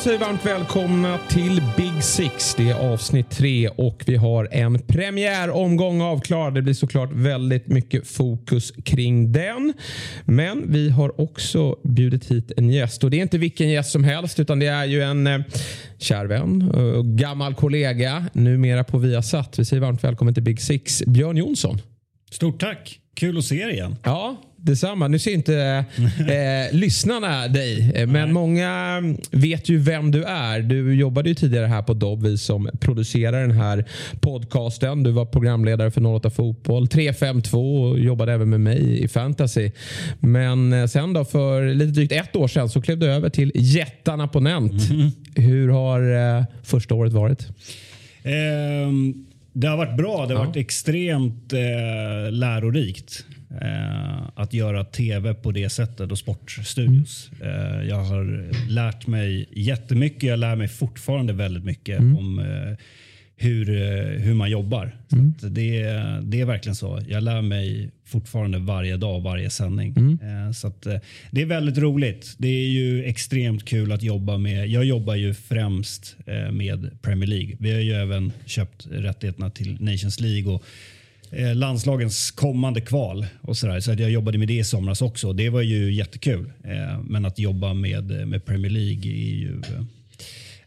Säger vi varmt välkomna till Big Six. Det är avsnitt tre och vi har en premiäromgång avklarad. Det blir såklart väldigt mycket fokus kring den. Men vi har också bjudit hit en gäst och det är inte vilken gäst som helst utan det är ju en eh, kär vän och gammal kollega numera på Viasat. Vi säger varmt välkommen till Big Six, Björn Jonsson. Stort tack! Kul att se er igen. Ja, detsamma. Nu ser inte eh, lyssnarna dig, eh, men många vet ju vem du är. Du jobbade ju tidigare här på Dobb, vi som producerar den här podcasten. Du var programledare för 08 Fotboll, 352 och jobbade även med mig i fantasy. Men eh, sen då för lite drygt ett år sedan så klev du över till Jättan Abonnent. Hur har eh, första året varit? Ehm, det har varit bra. Det har varit extremt eh, lärorikt eh, att göra tv på det sättet och sportstudios. Eh, jag har lärt mig jättemycket. Jag lär mig fortfarande väldigt mycket om eh, hur, eh, hur man jobbar. Att det, det är verkligen så. Jag lär mig fortfarande varje dag, varje sändning. Eh, Så att, det är väldigt roligt. Det är ju extremt kul att jobba med. Jag jobbar ju främst med Premier League. Vi har ju även köpt rättigheterna till Nations League och eh, landslagens kommande kval. och Så, där. så att jag jobbade med det i somras också. Det var ju jättekul. Eh, Men att jobba med, med Premier League är ju eh,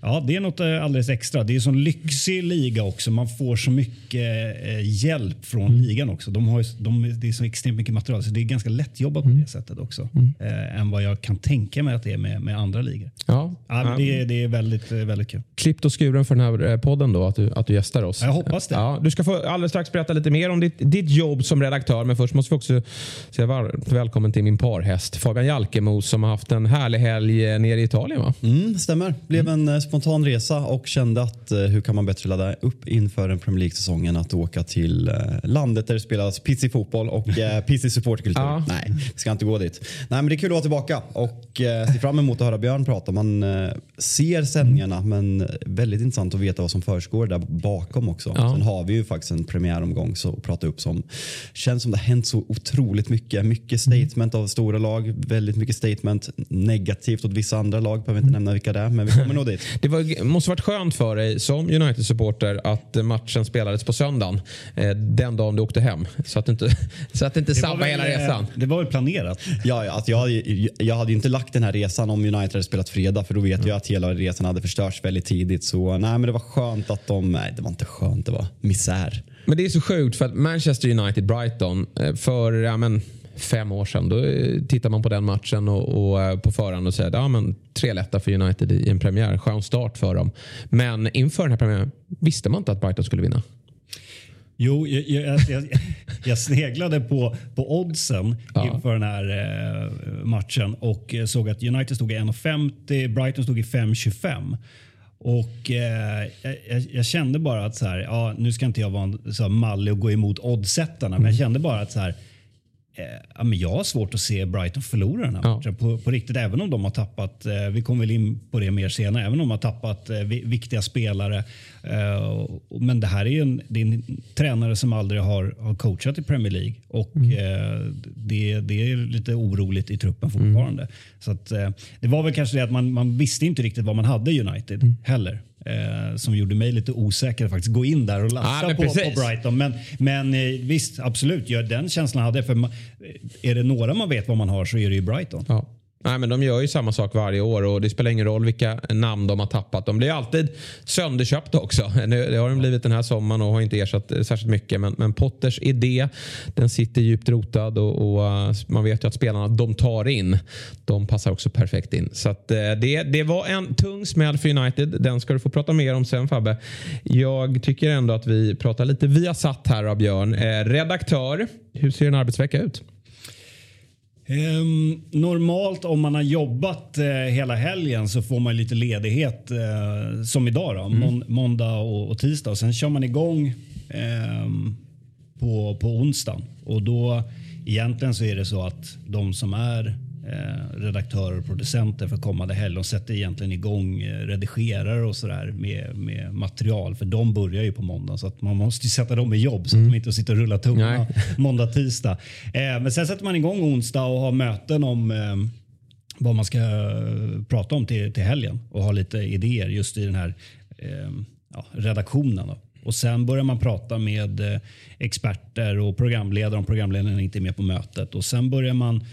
Ja, det är något eh, alldeles extra. Det är en sån lyxig liga också. Man får så mycket eh, hjälp från Mm. ligan också. De har ju, de, det är så extremt mycket material, så det är ganska lätt jobbat Mm. på det sättet också. Eh, än vad jag kan tänka mig att det är med, med andra ligor. Ja, Ja, det, är- det är väldigt, väldigt kul. klippt och skuren för den här podden då, att du, att du gästar oss. Jag hoppas det. Ja, du ska få alldeles strax berätta lite mer om ditt, ditt jobb som redaktör. Men först måste vi också säga varmt välkommen till min parhäst Fabian Jalkemo som har haft en härlig helg nere i Italien. Va? Mm, stämmer. Blev en spontan resa och kände att eh, hur kan man bättre ladda upp inför en Premier League-säsongen att åka till eh, landet där det spelas pissig fotboll och eh, pissig supportkultur. Ja. Nej, vi ska inte gå dit. Nej, men det är kul att vara tillbaka och eh, ser fram emot att höra Björn prata. Man eh, ser sändningarna men eh, väldigt intressant att veta vad som försiggår där bakom också. Ja. Sen har vi ju faktiskt en premiäromgång så att prata upp som känns som det har hänt så otroligt mycket. Mycket statement av stora lag, väldigt mycket statement negativt åt vissa andra lag. Behöver inte nämna vilka det är, men vi kommer nog dit. Det var, måste varit skönt för dig som United-supporter att matchen spelades på söndagen. Eh, den dagen du åkte hem. Så att du inte, så att det inte sabbar hela eh, resan. Det var väl planerat. Ja, att jag, jag hade ju inte lagt den här resan om United hade spelat fredag för då vet jag att hela resan hade förstörts väldigt tidigt. Så nej, men det var skönt att de... Nej, det var inte skönt. Det var misär. Men det är så sjukt för att Manchester United-Brighton eh, för ja, men, fem år sedan då eh, tittar man på den matchen och, och eh, på förhand och säger att ja, men, tre lätta för United i en premiär. Skön start för dem. Men inför den här premiären visste man inte att Brighton skulle vinna. Jo, jag, jag, jag, jag sneglade på, på oddsen Ja. inför den här eh, matchen och såg att United stod i 1,50, Brighton stod i 5,25. Och eh, jag, kände bara att så här, ja, nu ska inte jag vara en så här mallig och gå emot oddsättarna, men jag kände bara att så här, eh, ja, men jag har svårt att se Brighton förlora den här Ja. matchen på, på riktigt. Även om de har tappat, eh, vi kommer väl in på det mer senare, även om de har tappat eh, vi, viktiga spelare. Eh, men det här är ju en, är en tränare som aldrig har, har coachat i Premier League och eh, det, det är lite oroligt i truppen fortfarande. Så att, det var väl kanske det att man, man visste inte riktigt vad man hade United heller. Eh, som gjorde mig lite osäker faktiskt gå in där och Ja, men på, på. Brighton. Men, men eh, visst, absolut. Ja, den känslan hade jag. För man, eh, är det några man vet vad man har så är det ju Brighton. Ja. Nej, men de gör ju samma sak varje år och det spelar ingen roll vilka namn de har tappat. De blir alltid sönderköpta också. Det har de blivit den här sommaren och har inte ersatt eh, särskilt mycket. Men, men Potters idé den sitter djupt rotad och, och eh, man vet ju att spelarna de tar in de passar också perfekt in. Så att, eh, det, det var en tung smäll för United. Den ska du få prata mer om sen Fabbe. Jag tycker ändå att vi pratar lite via satt här av Björn. Redaktör, hur ser en arbetsvecka ut? Um, normalt om man har jobbat uh, hela helgen så får man lite ledighet uh, som idag. Då, mm. Mån måndag och, och, tisdag. Och sen kör man igång um, på, på onsdag. Och då egentligen så är det så att de som är eh, redaktörer och producenter för kommande helg. De sätter egentligen igång eh, redigerare och sådär med, med material. För de börjar ju på måndag så att man måste sätta dem i jobb så mm. att de inte sitter och rullar tummarna måndag, tisdag. Eh, men sen sätter man igång onsdag och har möten om eh, vad man ska eh, prata om till, till helgen och ha lite idéer just i den här eh, ja, redaktionen. Då. Och sen börjar man prata med eh, experter och programledare om programledaren inte är med på mötet. Och sen börjar man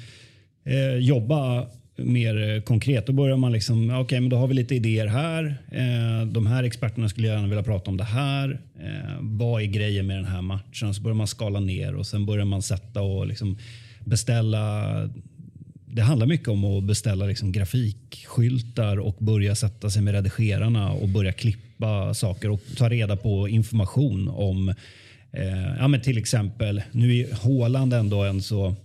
eh, jobba mer konkret. Då börjar man liksom, okej, okay, men då har vi lite idéer här. Eh, de här experterna skulle gärna vilja prata om det här. Eh, vad är grejen med den här matchen? Så börjar man skala ner och sen börjar man sätta och liksom beställa. Det handlar mycket om att beställa liksom grafikskyltar och börja sätta sig med redigerarna och börja klippa saker och ta reda på information om eh, ja, men till exempel, nu är Håland ändå en så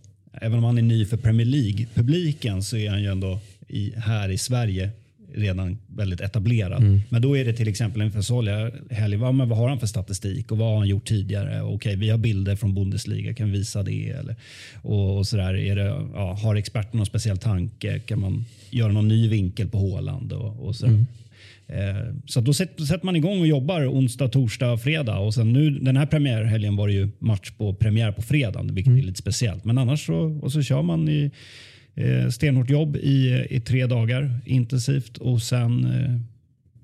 även om han är ny för Premier League-publiken så är han ju ändå i, här i Sverige redan väldigt etablerad. Mm. Men då är det till exempel en helg. Vad, vad har han för statistik och vad har han gjort tidigare? Okej, vi har bilder från Bundesliga, kan vi visa det? Eller, och, och sådär. Är det, ja, har experten någon speciell tanke? Kan man göra någon ny vinkel på Håland? Och, och sådär. Mm. Eh, så då sätter man igång och jobbar onsdag, torsdag, fredag. Och sen nu, den här premiärhelgen var det ju match på premiär på fredag, vilket mm. är lite speciellt. Men annars så, och så kör man i eh, stenhårt jobb i, i tre dagar intensivt och sen eh,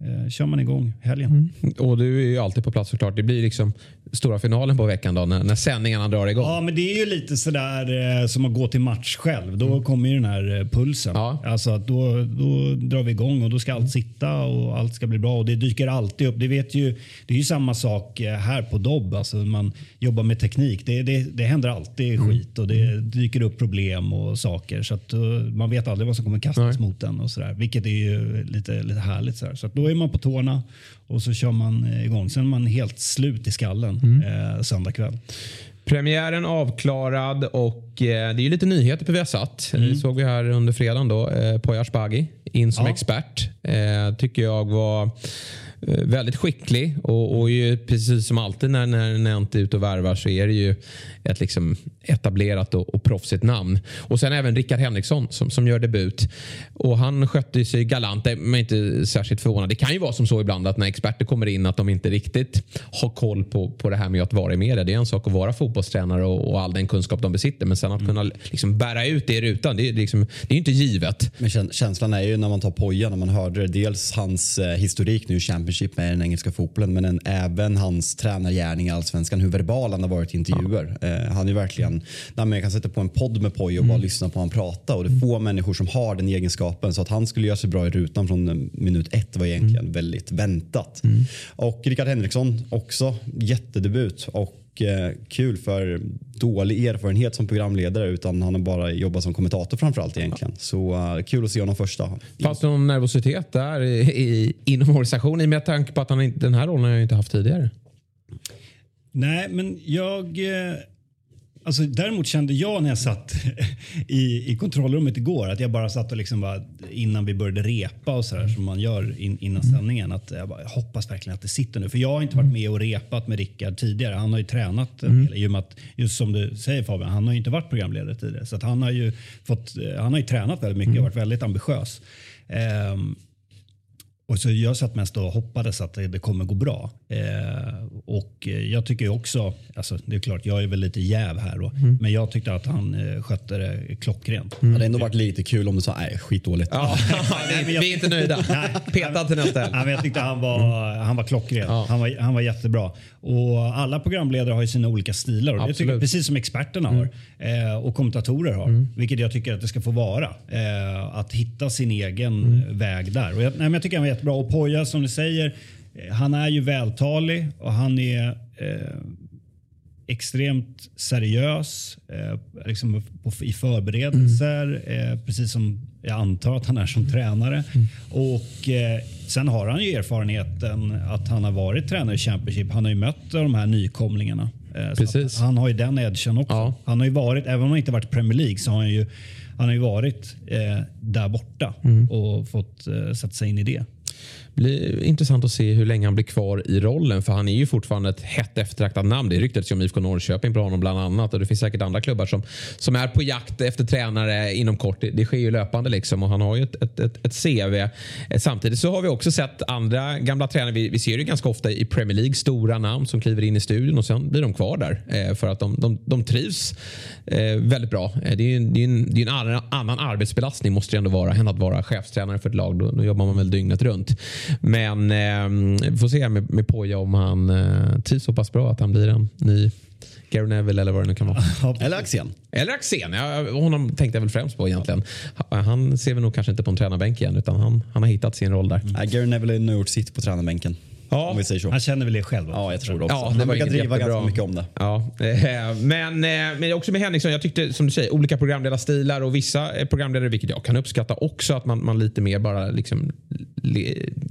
eh, kör man igång helgen. Mm. Och du är ju alltid på plats såklart. Det blir liksom stora finalen på veckan då när, när sändningarna drar igång. Ja, men det är ju lite sådär eh, som att gå till match själv. Då mm. kommer ju den här eh, pulsen. Ja. Alltså då, då drar vi igång och då ska allt sitta och allt ska bli bra. Och det dyker alltid upp. Det, vet ju, det är ju samma sak eh, här på Dobb. Alltså man jobbar med teknik. Det, det, det händer alltid mm. skit och det mm. dyker upp problem och saker. Så att, uh, man vet aldrig vad som kommer kastas Nej. mot en och sådär. Vilket är ju lite, lite härligt. Så, så då är man på tårna och så kör man igång. Sen är man helt slut i skallen mm. eh, söndag kväll. Premiären avklarad och eh, det är ju lite nyheter på Viasat. Mm. Det såg vi här under fredagen då. Eh, Poya Asbaghi in som ja. expert. Eh, tycker jag var väldigt skicklig och, och ju, precis som alltid när, när Nent är ute och värvar så är det ju ett liksom etablerat och, och proffsigt namn. Och sen även Rickard Henriksson som, som gör debut. Och han skötte sig galant, men inte särskilt förvånad. Det kan ju vara som så ibland att när experter kommer in att de inte riktigt har koll på, på det här med att vara i media. Det är en sak att vara fotbollstränare och, och all den kunskap de besitter. Men sen att kunna liksom bära ut det i rutan, det är, liksom, det är inte givet. Men känslan är ju när man tar Poja, när man hörde det, dels hans eh, historik nu i Championship med den engelska fotbollen, men en, även hans tränargärning i allsvenskan, hur verbal han har varit i intervjuer. Ja. Eh, han är verkligen, nej, jag kan sätta på en podd med Poja och mm. bara lyssna på honom prata och det är få människor som har den egenskapen så att han skulle göra sig bra i rutan från minut ett var egentligen mm. väldigt väntat. Mm. Och Rickard Henriksson också jättedebut och eh, kul för dålig erfarenhet som programledare utan han har bara jobbat som kommentator framförallt egentligen. Så uh, kul att se honom första. Fanns det någon nervositet där i, i, inom organisationen med tanke på att han den här rollen har jag inte haft tidigare? Nej, men jag eh, Alltså, däremot kände jag när jag satt i, i kontrollrummet igår att jag bara satt och liksom bara, innan vi började repa och sådär som man gör in, innan mm. sändningen. Att jag, bara, jag hoppas verkligen att det sitter nu. För jag har inte varit med och repat med Rickard tidigare. Han har ju tränat del. I och med att, just som du säger Fabian, han har ju inte varit programledare tidigare. Så att han, har ju fått, han har ju tränat väldigt mycket och varit väldigt ambitiös. Um, och så jag satt mest och hoppades att det kommer gå bra. Eh, och jag tycker också, alltså det är klart jag är väl lite jäv här då, Mm. men jag tyckte att han eh, skötte det klockrent. Det hade ändå varit lite kul om du sa nej, skitdåligt. Ja, vi, vi är inte nöjda. Petad till nästa helg. Jag tyckte han var, han var klockren. Ja. Han, var, han var jättebra. Och alla programledare har ju sina olika stilar. Och det tycker. Mm. precis som experterna har eh, och kommentatorer har. Vilket jag tycker att det ska få vara. Eh, att hitta sin egen Mm. väg där. Och jag, nej, men jag tycker han var jättebra. Och Poja som du säger, han är ju vältalig och han är eh, extremt seriös eh, liksom på, i förberedelser. Eh, precis som jag antar att han är som tränare. Och eh, Sen har han ju erfarenheten att han har varit tränare i Championship. Han har ju mött de här nykomlingarna. Eh, Precis. Han har ju den edgen också. Ja. Han har ju varit, även om han inte varit Premier League, så har han ju, han har ju varit eh, där borta och fått eh, sätta sig in i det blir intressant att se hur länge han blir kvar i rollen. För han är ju fortfarande ett hett eftertraktat namn. Det ryktades ju om IFK Norrköping på honom bland annat. Och det finns säkert andra klubbar som, som är på jakt efter tränare inom kort. Det, det sker ju löpande liksom. Och han har ju ett, ett, ett, ett CV. Eh, samtidigt så har vi också sett andra gamla tränare. Vi, vi ser ju ganska ofta i Premier League. Stora namn som kliver in i studion och sen blir de kvar där. Eh, för att de, de, de trivs eh, väldigt bra. Det är ju en, det är en, det är en annan, annan arbetsbelastning måste det ändå vara än att vara chefstränare för ett lag. Då, då jobbar man väl dygnet runt. Men eh, vi får se med, med Poja om han eh, trivs så pass bra att han blir en ny Gary Neville eller vad det nu kan vara. Eller Axén. Eller Axén. Ja, honom tänkte jag väl främst på egentligen. Han- ser väl nog kanske inte på en tränarbänk igen utan han, han har hittat sin roll där. Nej, Gary Neville har nu gjort sitt på tränarbänken. Ja. Om vi säger så. Han känner väl det själv? också, Ja, jag tror det också. Ja, Han det var brukar driva jättebra. ganska mycket om det. Ja, eh, men, eh, men också med Henriksson. Jag tyckte som du säger olika programledarstilar och vissa eh, programledare, vilket jag kan uppskatta också, att man, man lite mer bara liksom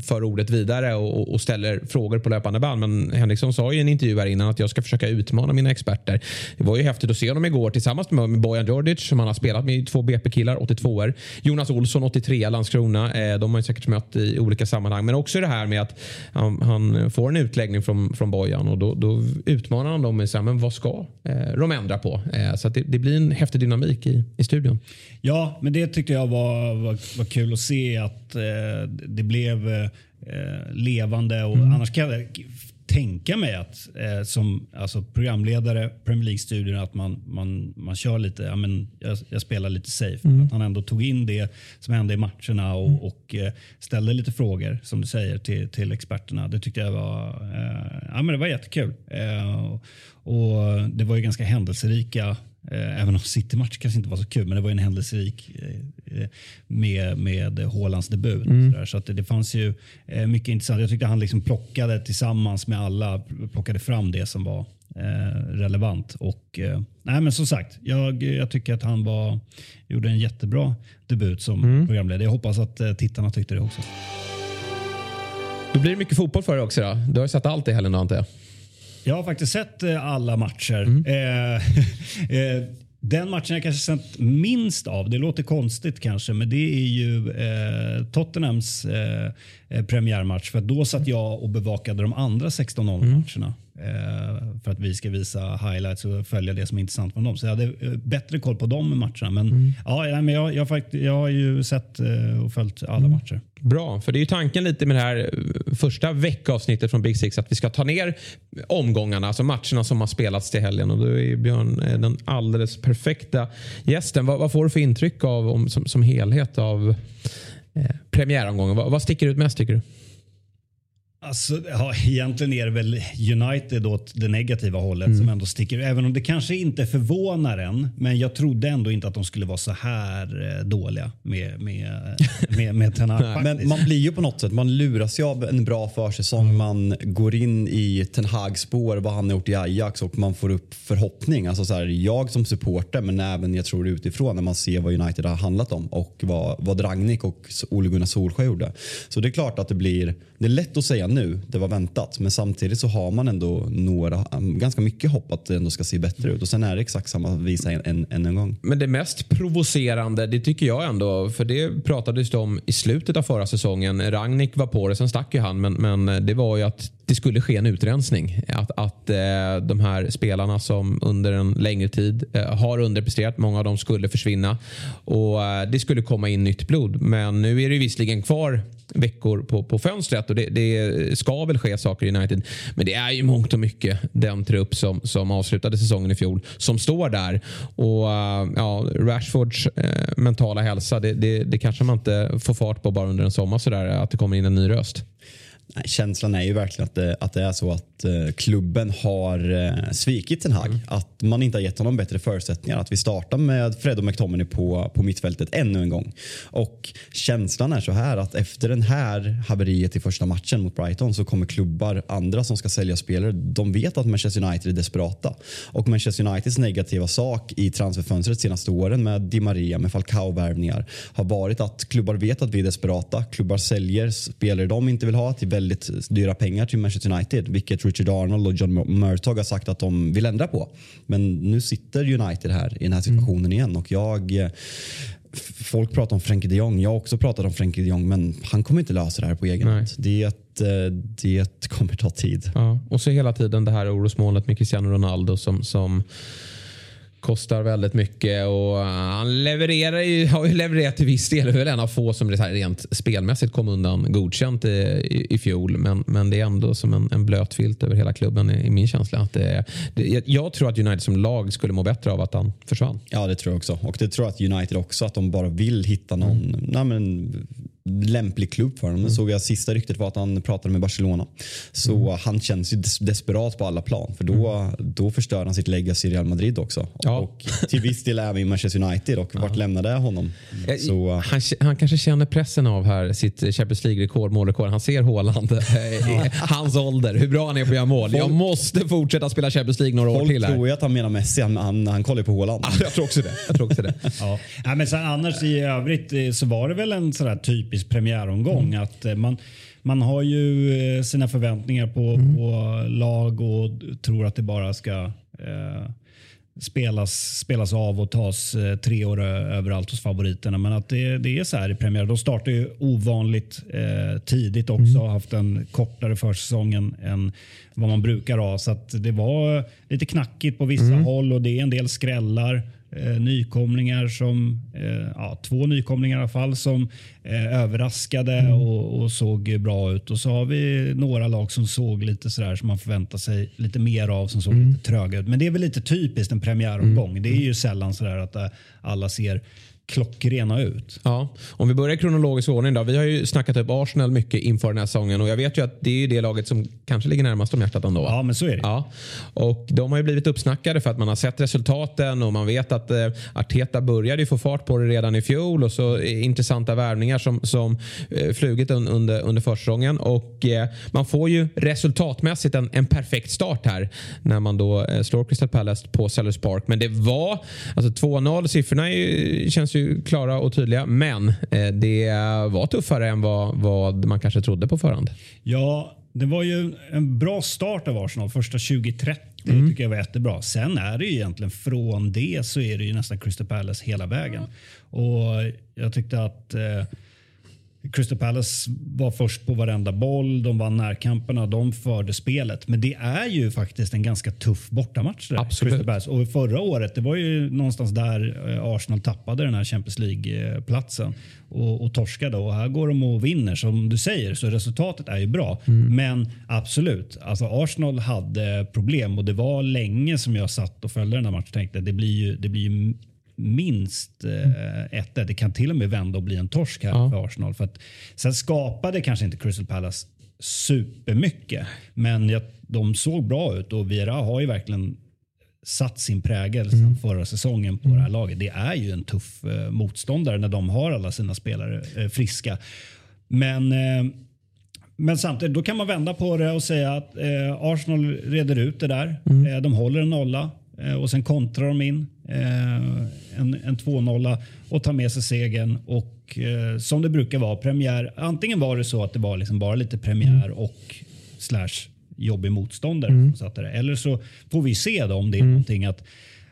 för ordet vidare och, och ställer frågor på löpande band. Men Henriksson sa i en intervju här innan att jag ska försöka utmana mina experter. Det var ju häftigt att se honom igår tillsammans med, med Bojan Djordjic som han har spelat med två BP-killar, 82 er Jonas Olsson, 83 Landskrona. De har ju säkert mött i olika sammanhang. Men också det här med att han, han får en utläggning från, från Bojan och då, då utmanar han dem med så men vad ska eh, de ändra på? Eh, så det, det blir en häftig dynamik i, i studion. Ja, men det tyckte jag var, var, var kul att se att eh, det blev eh, levande. Och Annars kan jag tänka mig att eh, som alltså, programledare Premier League-studion att man, man, man kör lite, ja, men jag, jag spelar lite safe. Att han ändå tog in det som hände i matcherna och, och eh, ställde lite frågor som du säger till, till experterna. Det tyckte jag var, eh, ja, men det var jättekul. Eh, och det var ju ganska händelserika även om City-match kanske inte var så kul, men det var en händelserik eh, eh, med, med Haalands debut. Mm. Så, där. så att det, det fanns ju eh, mycket intressant. Jag tyckte han liksom plockade tillsammans med alla, plockade fram det som var eh, relevant. Och, eh, nej, men som sagt, jag, jag tycker att han var, gjorde en jättebra debut som Mm. programledare. Jag hoppas att eh, tittarna tyckte det också. Då blir det mycket fotboll för dig också då. Du har ju sett allt i helgen antar jag? Jag har faktiskt sett eh, alla matcher. Mm. Eh, eh, den matchen jag kanske sett minst av, det låter konstigt kanske, men det är ju eh, Tottenhams eh, eh, premiärmatch. För då satt jag och bevakade de andra 16-0 Mm. matcherna. Eh, för att vi ska visa highlights och följa det som är intressant från dem. Så jag hade eh, bättre koll på de matcherna. Men, Mm. ja, men jag, jag, jag har ju sett eh, och följt alla Mm. matcher. Bra, för det är ju tanken lite med det här eh, första veckavsnittet från Big Six att vi ska ta ner omgångarna, alltså matcherna som har spelats till helgen. Och då är Björn eh, den alldeles perfekta gästen. Vad, vad får du för intryck av om, som, som helhet av eh, premiäromgången? Vad, vad sticker ut mest tycker du? Alltså, ja, egentligen är det väl United åt det negativa hållet Mm. som ändå sticker Även om det kanske inte förvånar en. Men jag trodde ändå inte att de skulle vara så här eh, dåliga med, med, med, med Ten Hag. Men man blir ju på något sätt, man luras ju av en bra försäsong. Man går in i Ten Hags spår, vad han har gjort i Ajax och man får upp förhoppning. Alltså så här, jag som supporter men även jag tror utifrån när man ser vad United har handlat om och vad, vad Ragnik och Ole Gunnar Solskjaer gjorde. Så det är klart att det blir, det är lätt att säga nu, det var väntat. Men samtidigt så har man ändå några, ganska mycket hopp att det ändå ska se bättre ut. Och sen är det exakt samma visa än en, en, en gång. Men det mest provocerande, det tycker jag ändå, för det pratades det om i slutet av förra säsongen. Ragnik var på det, sen stack ju han, men, men det var ju att det skulle ske en utrensning. Att, att eh, de här spelarna som under en längre tid eh, har underpresterat, många av dem skulle försvinna. Och eh, Det skulle komma in nytt blod. Men nu är det visserligen kvar veckor på, på fönstret och det, det, ska väl ske saker i United. Men det är ju mångt och mycket den trupp som, som avslutade säsongen i fjol som står där. Och eh, ja, Rashfords eh, mentala hälsa, det, det, det kanske man inte får fart på bara under en sommar sådär, att det kommer in en ny röst. Nej, känslan är ju verkligen att det, att det är så att eh, klubben har eh, svikit Ten Hag. Mm. Att man inte har gett honom bättre förutsättningar. Att vi startar med Fred och McTominay på, på mittfältet ännu en gång. Och känslan är så här att efter den här haveriet i första matchen mot Brighton så kommer klubbar, andra som ska sälja spelare, de vet att Manchester United är desperata. Och Manchester Uniteds negativa sak i transferfönstret senaste åren med Di Maria, med Falcao-värvningar har varit att klubbar vet att vi är desperata. Klubbar säljer spelare de inte vill ha till väldigt dyra pengar till Manchester United. Vilket Richard Arnold och John Murtog har sagt att de vill ändra på. Men nu sitter United här i den här situationen mm. igen och jag Folk pratar om Frenkie de Jong. Jag har också pratat om Frenkie de Jong men han kommer inte lösa det här på egen hand. Det, det kommer ta tid. Ja, och så hela tiden det här orosmålet med Cristiano Ronaldo som, som Kostar väldigt mycket och han levererar ju, har ju levererat till viss del. är väl en av få som rent spelmässigt kom undan godkänt i, i, i fjol. Men, men det är ändå som en, en blöt filt över hela klubben i, i min känsla. Att det, det, jag tror att United som lag skulle må bättre av att han försvann. Ja det tror jag också. Och det tror jag att United också att de bara vill hitta någon mm. nej, men, lämplig klubb för honom. Mm. såg jag sista ryktet var att han pratade med Barcelona. Så mm. han känns ju des desperat på alla plan. För då, mm. då förstör han sitt legacy i Real Madrid också. Ja. Och till viss del även i Manchester United. Och vart lämnade jag honom? Så, han, han, kanske känner pressen av här sitt Champions League-rekord, målrekord. Han ser Haaland i hans ålder, hur bra han är på att göra mål. Jag måste fortsätta spela Champions League några år till. Folk tror ju att han menar Messi. Han, han, han kollar ju på Haaland. jag tror också det. Jag tror också det. ja. ja. men sen, annars i övrigt eh, så var det väl en sån typisk premiäromgång. Mm. Att eh, man, man har ju eh, sina förväntningar på, mm. på lag och tror att det bara ska eh, spelas, spelas av och tas eh, tre år överallt hos favoriterna. Men att det, det är så här i premiär. De startar ju ovanligt eh, tidigt också. Mm. haft en kortare försäsong än, än vad man brukar ha. Så att det var lite knackigt på vissa mm. håll och det är en del skrällar eh, nykomlingar som, eh, ja, två nykomlingar i alla fall som eh, överraskade mm. och, och, såg bra ut. Och så har vi några lag som såg lite sådär som man förväntar sig lite mer av som såg mm. lite tröga ut. Men det är väl lite typiskt en premiäromgång. Mm. Det är ju sällan sådär att eh, alla ser klockrena ut. Ja, om vi börjar i kronologisk ordning då. Vi har ju snackat upp Arsenal mycket inför den här säsongen och jag vet ju att det är det laget som kanske ligger närmast om hjärtat ändå. Ja, men så är det. Ja. Och de har ju blivit uppsnackade för att man har sett resultaten och man vet att eh, Arteta började ju få fart på det redan i fjol och så intressanta värvningar som, som eh, flugit un, under, under försäsongen och eh, man får ju resultatmässigt en, en perfekt start här när man då eh, slår Crystal Palace på Sellers Park. Men det var alltså 2-0 siffrorna är, känns ju klara och tydliga. Men eh, det var tuffare än vad, vad man kanske trodde på förhand. Ja, det var ju en bra start av Arsenal. Första 20-30 mm. tycker jag var jättebra. Sen är det ju egentligen från det så är det ju nästan Crystal Palace hela vägen. Och jag tyckte att eh, Crystal Palace var först på varenda boll, de vann närkamperna, de förde spelet. Men det är ju faktiskt en ganska tuff bortamatch. Där, Absolut. Och förra året, det var ju någonstans där eh, Arsenal tappade den här Champions League-platsen och, och torskade. Och här går de och vinner. Som du säger, så resultatet är ju bra. Mm. Men absolut, alltså Arsenal hade problem och det var länge som jag satt och följde den här matchen och tänkte det blir ju, det blir ju minst eh, ett. Det kan till och med vända och bli en torsk här ja. för Arsenal. För att, sen skapade kanske inte Crystal Palace supermycket, men jag, de såg bra ut och Vira har ju verkligen satt sin prägel mm. förra säsongen på mm. det här laget. Det är ju en tuff eh, motståndare när de har alla sina spelare eh, friska. Men eh, men samtidigt, då kan man vända på det och säga att eh, Arsenal reder ut det där. Mm. Eh, de håller en nolla. Eh, och sen kontrar de in en, en 2-0 och tar med sig segern. Och eh, som det brukar vara, premiär. Antingen var det så att det var liksom bara lite premiär mm. och slash jobbig motståndare. Mm. Satt där. Eller så får vi se då om det är mm. någonting att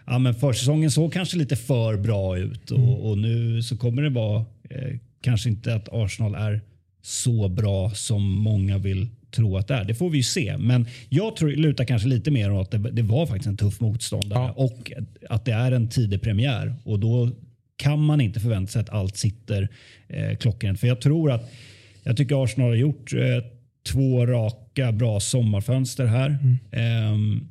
ja, men försäsongen såg kanske lite för bra ut och, mm. och nu så kommer det vara eh, kanske inte att Arsenal är så bra som många vill tro att det är. Det får vi ju se. Men jag tror, lutar kanske lite mer åt att det, det var faktiskt en tuff motståndare Ja. och att det är en tidig premiär. Och då kan man inte förvänta sig att allt sitter eh, klockrent. För jag tror att jag tycker Arsenal har gjort eh, två raka bra sommarfönster här. Ehm,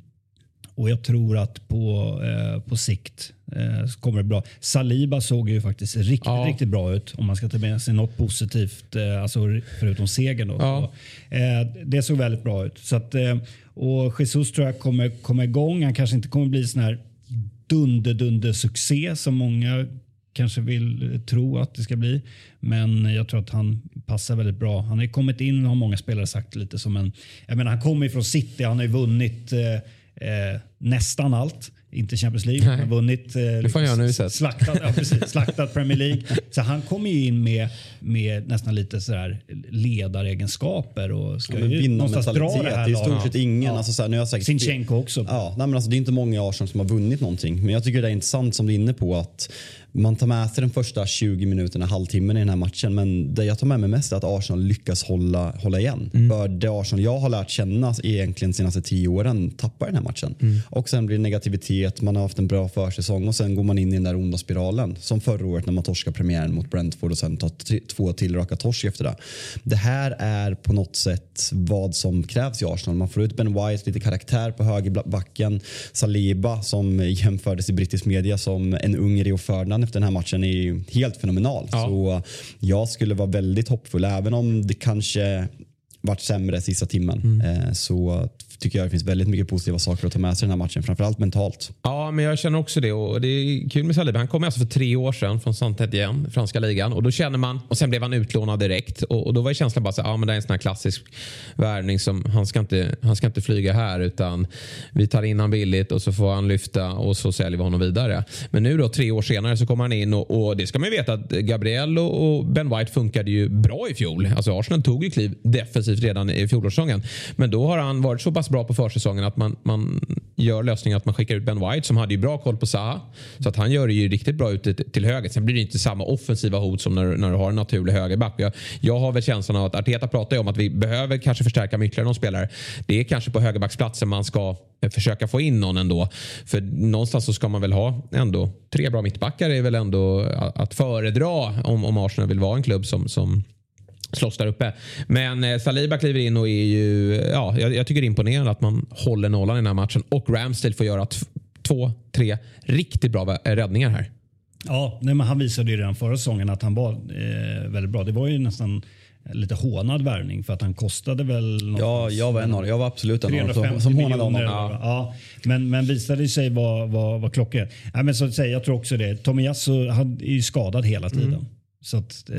och jag tror att på, eh, på sikt eh, så kommer det bra. Saliba såg ju faktiskt riktigt, Ja. riktigt bra ut om man ska ta med sig något positivt, eh, alltså förutom segern. Då. Ja. Så, eh, det såg väldigt bra ut. Så att, eh, och Jesus tror jag kommer komma igång. Han kanske inte kommer bli sån här dunder-dunder-succé som många kanske vill eh, tro att det ska bli. Men jag tror att han passar väldigt bra. Han har ju kommit in, har många spelare sagt, lite som en... Jag menar, han kommer ju från City, han har ju vunnit eh, eh, nästan allt. Inte Champions League, han har vunnit... Eh, Det får nu slaktat, ja, precis, slaktat Premier League. Så han kommer ju in med, med nästan lite sådär ledaregenskaper och ska Ja, men ju någonstans dra det Det här är i stort laget. sett ingen. Ja. Alltså, så här, nu har jag säkert Sinchenko också. Ja, nej, men alltså, det är inte många i Arsenal som har vunnit någonting. Men jag tycker det är intressant som du är inne på att man tar med sig den första 20 minuterna, halvtimmen i den här matchen. Men det jag tar med mig mest är att Arsenal lyckas hålla, hålla igen. För det Arsenal jag har lärt känna egentligen de senaste tio åren tappar den här matchen. Och sen blir det negativitet, man har haft en bra försäsong och sen går man in i den där onda spiralen. Som förra året när man torskar premiären mot Brentford och sen tar två till raka torsk efter det. Det här är på något sätt vad som krävs i Arsenal. Man får ut Ben White, lite karaktär på högerbacken. Saliba som jämfördes i brittisk media som en ung Rio Ferdinand efter den här matchen är ju helt fenomenal. Ja. Så jag skulle vara väldigt hoppfull även om det kanske varit sämre sista timmen. Eh, så tycker jag det finns väldigt mycket positiva saker att ta med sig den här matchen. Framförallt mentalt. Ja, men jag känner också det. Och det är kul med Saliba. Han kom alltså för tre år sedan från Saint-Étienne, franska ligan. Och då känner man, och sen blev han utlånad direkt. Och, och då var känslan bara så ja men det är en sån här klassisk värvning som, han ska, inte, han ska inte flyga här utan vi tar in han billigt och så får han lyfta och så säljer vi honom vidare. Men nu då tre år senare så kommer han in och, och det ska man ju veta att Gabriel och, och Ben White funkade ju bra i fjol. Alltså Arsenal tog ju kliv defensivt redan i fjolårssäsongen. Men då har han varit så pass bra på försäsongen att man, man gör lösningen att man skickar ut Ben White som hade ju bra koll på Zaha. Så att han gör det ju riktigt bra ute till höger. Sen blir det inte samma offensiva hot som när, när du har en naturlig högerback. Jag, jag har väl känslan av att Arteta pratar ju om att vi behöver kanske förstärka med ytterligare någon spelare. Det är kanske på högerbacksplatsen man ska eh, försöka få in någon ändå. För någonstans så ska man väl ha ändå tre bra mittbackar är väl ändå att att föredra om, om Arsenal vill vara en klubb som, som slåss där uppe. Men eh, Saliba kliver in och är ju, ja, jag, jag tycker det är imponerande att man håller nollan i den här matchen. Och Ramsdale får göra två, tre riktigt bra vä- räddningar här. Ja, nej, men han visade ju redan förra säsongen att han var eh, väldigt bra. Det var ju nästan lite hånad värvning för att han kostade väl... Ja, jag var en av dem. Jag var absolut en av dem som, 350 som hånade honom. Ja. Ja, men, men visade sig vara var, var klockrent. Nej, men så att säga, jag tror också det. Tomiyasu han är ju skadad hela tiden. Mm. Så att, eh,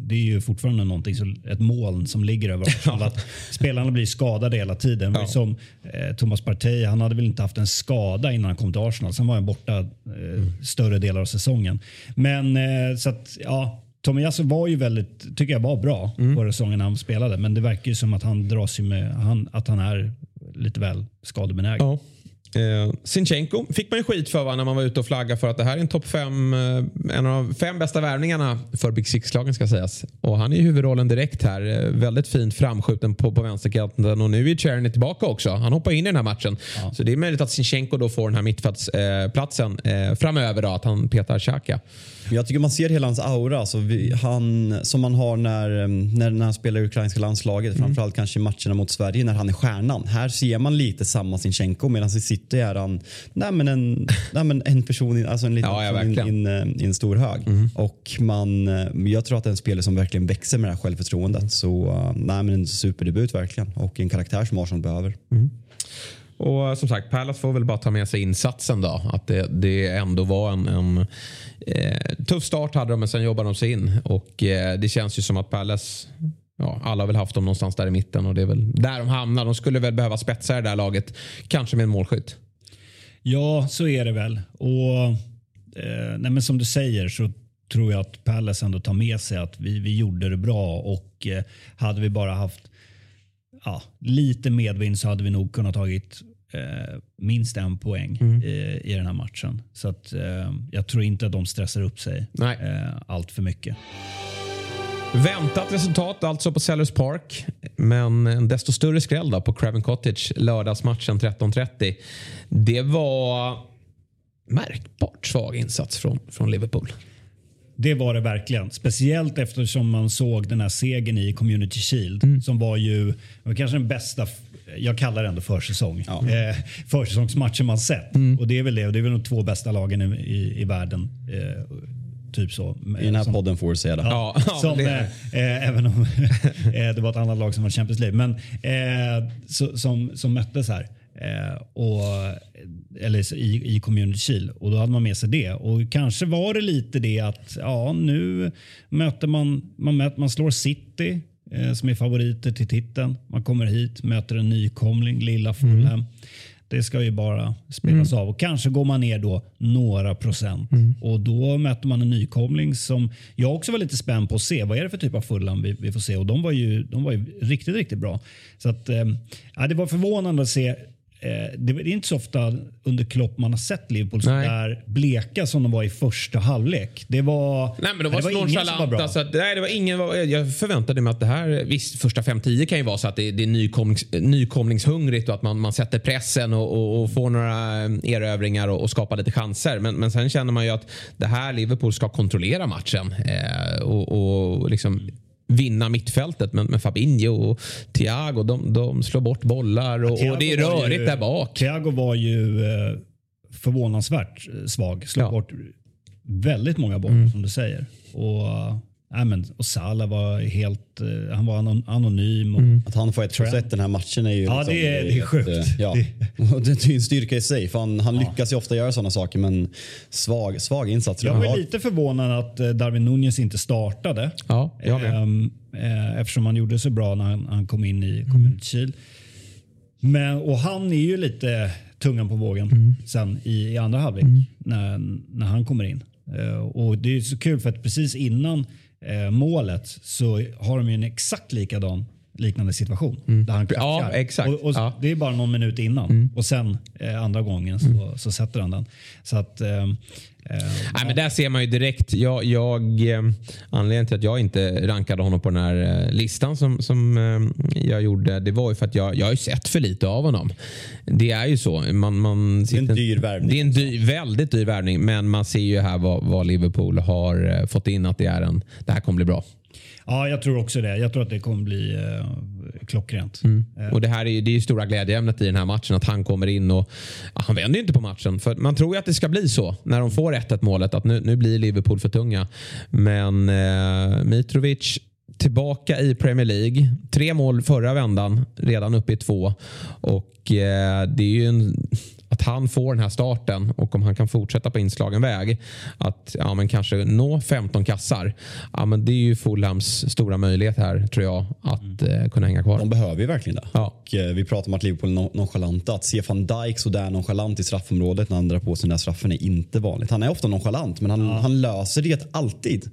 det är ju fortfarande någonting, så ett moln som ligger över Arsenal. att spelarna blir skadade hela tiden. Ja. Som eh, Thomas Partey, han hade väl inte haft en skada innan han kom till Arsenal. Sen var han borta eh, Mm. större delar av säsongen. Men eh, så att, ja. Tomiyasu var ju väldigt, tycker jag var bra Mm. förra säsongen när han spelade. Men det verkar ju som att han dras med, han, att han är lite väl skadebenägen. Ja. Eh, Sinchenko fick man ju skit för va, när man var ute och flaggade för att det här är en topp fem, eh, en av de fem bästa värvningarna för Big Six-lagen ska sägas. Och han är i huvudrollen direkt här. Eh, väldigt fint framskjuten på, på vänsterkanten och nu är Czerny tillbaka också. Han hoppar in i den här matchen. Så det är möjligt att Sinchenko då får den här mittfältsplatsen eh, framöver då, att han petar Xhaka. Jag tycker man ser hela hans aura alltså vi, han, som man har när, em, när, när han spelar i ukrainska landslaget. Mm. Framförallt kanske i matcherna mot Sverige när han är stjärnan. Här ser man lite samma Sinchenko medan i City är han nej men en, nej men en person, i- alltså en liten Ja, ja, person i, verkligen. Mm. en, i en stor hög. Och man, eh, jag tror att det är en spelare som verkligen växer med det här självförtroendet. Så eh, nej men en superdebut verkligen. Och en karaktär som Arsenal behöver. Och eh, som sagt, Palace får väl bara ta med sig insatsen då. Att det, det ändå var en, en eh, tuff start hade de men sen jobbade de sig in. Och eh, det känns ju som att Palace, ja, alla har väl haft dem någonstans där i mitten och det är väl där de hamnar. De skulle väl behöva spetsa det där laget, kanske med en målskytt. Ja, så är det väl. Och eh, nej, men Som du säger så tror jag att Palace ändå tar med sig att vi, vi gjorde det bra och eh, hade vi bara haft ja, lite medvind så hade vi nog kunnat tagit eh, minst en poäng Mm. i, i den här matchen. Så att, eh, jag tror inte att de stressar upp sig Nej. eh, allt för mycket. Väntat resultat alltså på Sellers Park. Men en desto större skräll då på Craven Cottage lördagsmatchen 13.30. Det var märkbart svag insats från, från Liverpool. Det var det verkligen. Speciellt eftersom man såg den här segern i Community Shield Mm. som var ju var kanske den bästa, jag kallar det ändå försäsong, Ja. Mm. eh, försäsongsmatchen man sett. Och det är väl det. Och det är väl de två bästa lagen i, i, i världen. Eh, typ så. I den här Som- podden får du säga det. Ja, ja, som, det- eh, eh, även om eh, det var ett annat lag som var Champions League. Men eh, så, som, som möttes här. Eh, och, eller i, i Community Shield. Och då hade man med sig det. Och kanske var det lite det att ja, nu möter man, man, möter, man slår City eh, som är favoriter till titeln. Man kommer hit, möter en nykomling, lilla Fulham. Det ska ju bara spelas av och kanske går man ner då några procent och då möter man en nykomling som jag också var lite spänd på att se. Vad är det för typ av Fulham vi, vi får se? Och de var ju, de var ju riktigt, riktigt bra. Så att, eh, det var förvånande att se. Eh, det är inte så ofta under Klopp man har sett Liverpool så Nej. där bleka som de var i första halvlek. Det var, Nej, men de var, det så ingen som var bra. Så att, nej, det var ingen, jag förväntade mig att det här, visst första 5-10 kan ju vara så att det, det är nykomlings, nykomlingshungrigt och att man, man sätter pressen och, och, och får några eh, erövringar och, och skapar lite chanser. Men, men sen känner man ju att det här Liverpool ska kontrollera matchen eh, och, och liksom vinna mittfältet. Men, men Fabinho och Thiago de, de slår bort bollar och, och det är rörigt ju- där bak. Thiago var ju eh, förvånansvärt eh, svag. Slog Ja. bort väldigt många bollar Mm. som du säger. Och, nej, men, och Salah var helt eh, han var anon- anonym. Och, Mm. Att han får ett plus ett den här matchen är ju... Ja, det är- det är ett, sjukt. eh, Ja. Och det är en styrka i sig. För han, han lyckas ju ofta göra sådana saker men svag, svag insats. Jag var lite förvånad att eh, Darwin Nunez inte startade. Ja, jag med. Ehm, eh, eftersom han gjorde så bra när han, han kom in i Community Shield. Men, och han är ju lite tungan på vågen sen i, i andra halvlek när, när han kommer in. Eh, och det är så kul för att precis innan Eh, målet så har de ju en exakt likadan liknande situation. Där han Ja, kraschar. exakt. Och, och Ja. Det är bara någon minut innan och sen eh, andra gången så, så sätter han den. Så att, eh, eh, Nej, men där ser man ju direkt. Jag, jag, eh, anledningen till att jag inte rankade honom på den här eh, listan som, som jag gjorde, det var ju för att jag, jag har ju sett för lite av honom. Det är ju så. Man, man Det är en dyr värvning. Det är en dyr, väldigt dyr värvning, men man ser ju här vad, vad Liverpool har fått in att det är en, det här kommer bli bra. Ja, jag tror också det. Jag tror att det kommer bli eh, klockrent. Eh, Och det här är ju, det är ju stora glädjeämnet i den här matchen att han kommer in och han vänder ju inte på matchen. För man tror ju att det ska bli så när de får 1-1 målet att nu, nu blir Liverpool för tunga. Men eh, Mitrovic tillbaka i Premier League. Tre mål förra vändan, redan uppe i två. Och eh, det är ju en, att han får den här starten och om han kan fortsätta på inslagen väg att ja, men kanske nå 15 kassar. Ja, men det är ju Fulhams stora möjlighet här tror jag att eh, kunna hänga kvar. De behöver ju verkligen det. Ja. Och, eh, vi pratar om att Liverpool är non- nonchalanta. Att se van Dijk sådär nonchalant i straffområdet när han drar på sig den där straffen är inte vanligt. Han är ofta nonchalant men han, han löser det alltid.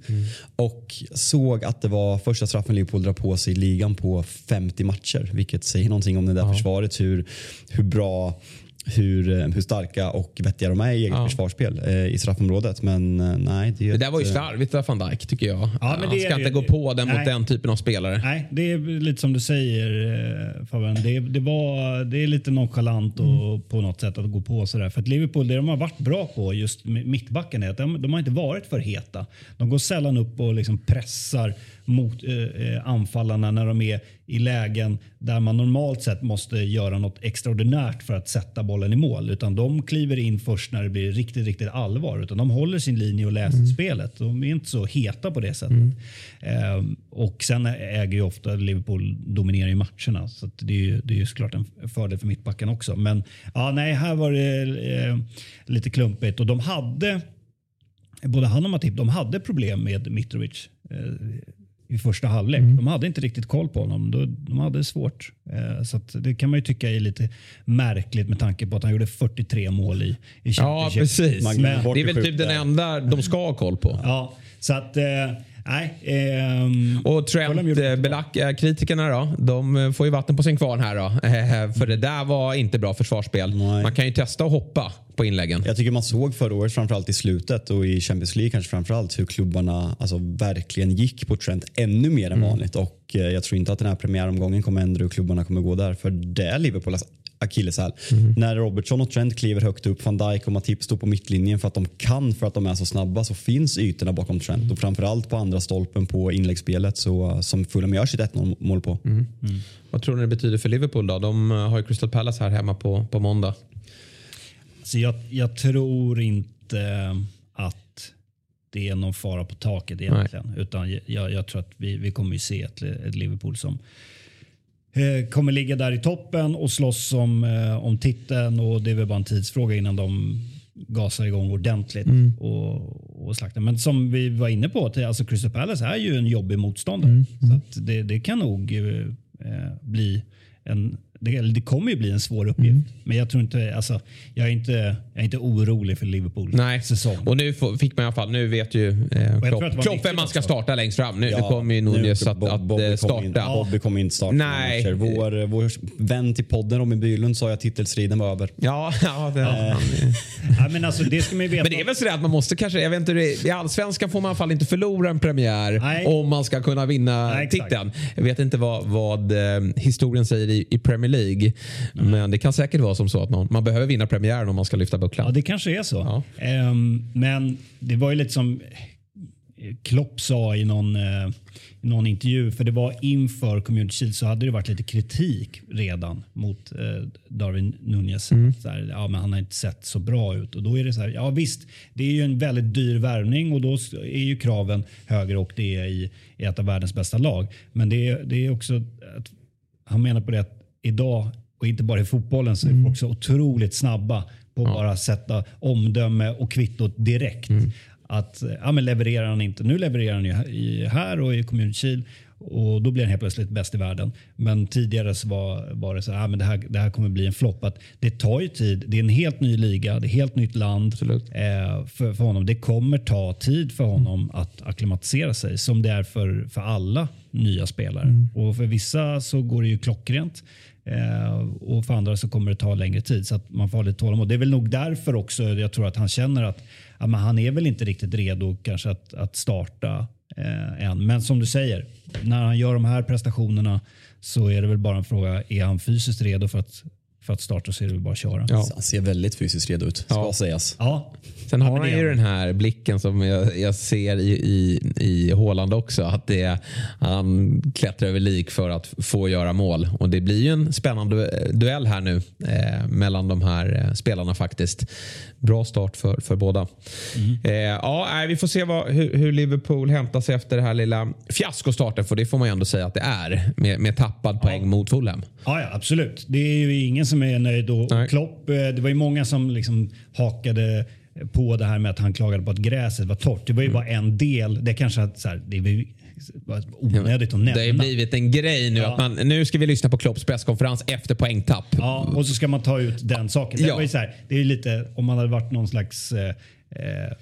Och såg att det var första straffen Liverpool drar på sig i ligan på 50 matcher. Vilket säger någonting om det där försvaret. Hur, hur bra hur, eh, hur starka och vettiga de är i eget Ja. försvarsspel eh, i straffområdet. Men eh, nej, det, är Det ett, där var ju eh, slarvigt av van Dijk tycker jag. men Han det ska inte det. gå på den mot Nej. den typen av spelare. Nej, det är lite som du säger Fabian. Det, det, var, det är lite nonchalant och på något sätt att gå på sådär. För att Liverpool, det de har varit bra på just mittbacken är att de, de har inte varit för heta. De går sällan upp och liksom pressar mot eh, anfallarna när de är i lägen där man normalt sett måste göra något extraordinärt för att sätta bollen i mål. Utan de kliver in först när det blir riktigt, riktigt allvar. Utan de håller sin linje och läser spelet. De är inte så heta på det sättet. Ehm, och sen äger ju ofta Liverpool dominerar ju matcherna. Så det är ju det är ju såklart en fördel för mittbacken också. Men ja, nej, här var det eh, lite klumpigt och de hade både han och Matip, de hade problem med Mitrovic eh, i första halvlek. De hade inte riktigt koll på honom. De, de hade det svårt. Eh, så att det kan man ju tycka är lite märkligt med tanke på att han gjorde 43 mål i, i Ja, Championship. precis. Men- Det är väl typ den enda de ska ha koll på. Ja, så att... Eh, Nej. ehm, Och Trent, gjorde eh, eh, kritikerna då, de eh, får ju vatten på sin kvarn här då. Eh, För det där var inte bra försvarsspel. Nej. Man kan ju testa att hoppa på inläggen. Jag tycker man såg förra året, framförallt i slutet och i Champions League kanske framförallt, hur klubbarna alltså, verkligen gick på Trent ännu mer än Mm. vanligt. Och eh, jag tror inte att den här premiäromgången kommer ändra hur klubbarna kommer gå där. För det är Liverpools akilleshäl. Mm. När Robertson och Trent kliver högt upp, van Dijk och Matip står på mittlinjen för att de kan, för att de är så snabba, så finns ytorna bakom Trent. Och framförallt på andra stolpen på inläggsspelet så, som Fulham gör sitt 1-0 mål på. Mm. Vad tror ni det betyder för Liverpool då? De eh, har ju Crystal Palace här hemma på, på måndag. Så jag, jag tror inte att det är någon fara på taket egentligen. Utan jag, jag tror att vi, vi kommer ju se ett, ett Liverpool som eh, kommer ligga där i toppen och slåss om, eh, om titeln. Och det är väl bara en tidsfråga innan de gasar igång ordentligt och, och slaktar. Men som vi var inne på, alltså Crystal Palace är ju en jobbig motståndare. Så att det, det kan nog eh, bli en det, det kommer ju bli en svår uppgift. Men jag tror inte, alltså, jag är inte, jag är inte orolig för Liverpool Nej, säsong. och nu fick man i alla fall, nu vet ju eh, Klopp, vem man ska också. starta längst fram. Nu, nu Ja, kommer ju Nunez nu- att, Bob- att Bobby eh, kommer in- starta. Bobby kommer inte starta Nej. Vår, vår vän till podden Robin Bylund sa ju att titelstriden var över. Ja, ja, det, Ja, men alltså, det ska man ju veta. Men det är väl sådär att man måste kanske, jag vet inte, i Allsvenskan får man i alla fall inte förlora en premiär Nej. om man ska kunna vinna Nej, titeln. Jag vet inte vad, vad eh, historien säger i, i Premier League. Men det kan säkert vara som så att man, man behöver vinna premiären om man ska lyfta bucklan. Ja, det kanske är så. Ja. Ehm, men det var ju lite som Klopp sa i någon, eh, någon intervju, för det var inför Community Shield så hade det varit lite kritik redan mot eh, Darwin Nunez. Så här, ja, men han har inte sett så bra ut. Och då är det så här, ja visst, det är ju en väldigt dyr värvning och då är ju kraven högre och det är i, i ett av världens bästa lag. Men det är, det är också att han menar på det att idag, och inte bara i fotbollen, så är folk så otroligt snabba på att bara sätta omdöme och kvittot direkt. Att ja, men levererar han inte, nu levererar han ju här- och i Shield och då blir han helt plötsligt bäst i världen. Men tidigare så var, var det så här, ja, men det här, det här kommer bli en flopp. Det tar ju tid, det är en helt ny liga, det är ett helt nytt land eh, för, för honom. Det kommer ta tid för honom att akklimatisera sig som det är för, för alla nya spelare. Och för vissa så går det ju klockrent. Eh, och för andra så kommer det ta längre tid. Så att man får ha lite tålamod. Det är väl nog därför också jag tror att han känner att ja, men han är väl inte riktigt redo kanske att, att starta eh, än. Men som du säger, när han gör de här prestationerna så är det väl bara en fråga, är han fysiskt redo för att, för att starta så är det väl bara att köra. Ja. Han ser väldigt fysiskt redo ut, ska Ja. sägas. Ja. Sen har han ju den här blicken som jag, jag ser i, i, i Håland också. Att det, är- han klättrar över lik för att få göra mål. Och det blir ju en spännande duell här nu eh, mellan de här eh, spelarna faktiskt. Bra start för, för båda. Eh, ja, vi får se vad, hur, hur Liverpool hämtar sig efter det här lilla fiaskostarten. För det får man ju ändå säga att det är. Med, med tappad poäng mot Fulham. Ja, ja, absolut. Det är ju ingen som är nöjd. Och Nej. Klopp, eh, det var ju många som liksom hakade på det här med att han klagade på att gräset var torrt. Det var ju Mm. bara en del. Det kanske att, så här, det är onödigt att nämna. Det har ju blivit en grej nu. Ja. att man, Nu ska vi lyssna på Klopps presskonferens efter poängtapp. Ja, och så ska man ta ut den saken. Det, Ja. var ju så här, det är ju lite, om man hade varit någon slags eh, eh,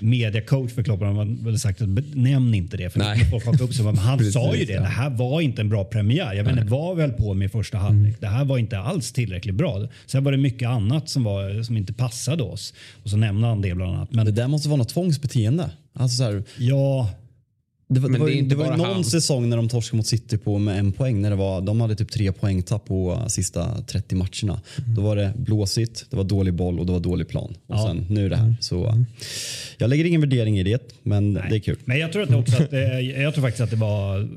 mediacoach för Klopp hade man väl sagt att nämn inte det. För Nej. folk haka upp sig. Men han Precis, sa ju det. ja. Det här var inte en bra premiär. Jag vet inte vad vi höll på med i första halvlek. Det här var inte alls tillräckligt bra. Sen var det mycket annat som, var, som inte passade oss. Och så nämnde han det bland annat. Men Det där måste vara något tvångsbeteende. Alltså så här, ja, det var, det var, ju- det var ju någon han. säsong när de torskade mot City på med en poäng. När det var, de hade typ tre poängtapp på sista 30 matcherna. Mm. Då var det blåsigt, det var dålig boll och det var dålig plan. Och Ja. sen nu är det här. Så, jag lägger ingen värdering i det, men det är kul. Men jag tror att också att, eh, jag tror faktiskt att det var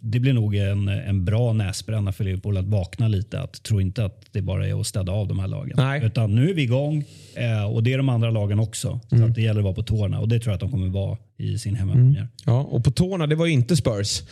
det blir nog en, en bra näsbränna för Liverpool att vakna lite. Att tro inte att det bara är att städa av de här lagen. Nej. Utan nu är vi igång eh, och det är de andra lagen också. Så att det gäller att vara på tårna och det tror jag att de kommer vara i sin hemmapremiär. Ja, och på tårna, det var ju inte Spurs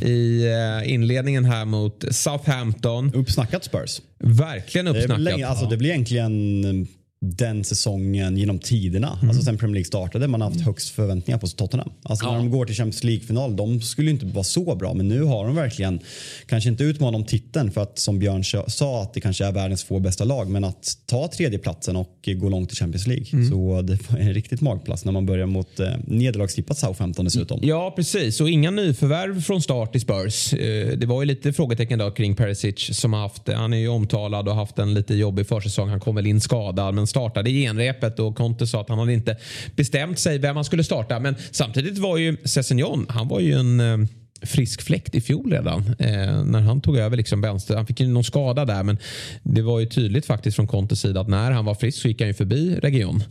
i eh, inledningen här mot Southampton. Uppsnackat Spurs. Verkligen Det, uppsnackat. länge, alltså, det blir egentligen den säsongen genom tiderna. Alltså sen Premier League startade. Man har haft högst förväntningar på Tottenham. Alltså när de går till Champions League-final, de skulle inte vara så bra. Men nu har de verkligen, kanske inte utmanat om titeln för att som Björn sa att det kanske är världens två bästa lag. Men att ta tredjeplatsen och gå långt i Champions League. Så det var en riktigt magplats när man börjar mot eh, nederlagstippat Southampton dessutom. Ja, precis. Och inga nyförvärv från start i Spurs. Eh, Det var ju lite frågetecken då kring Perisic som har haft, han är ju omtalad och haft en lite jobbig försäsong. Han kom väl in skadad men startade genrepet och Conte sa att han hade inte bestämt sig vem han skulle starta. Men samtidigt var ju Sessignon, han var ju en eh, frisk fläkt i fjol redan. Eh, när han tog över liksom vänster. Han fick ju någon skada där men det var ju tydligt faktiskt från Contes sida att när han var frisk så gick han ju förbi Region.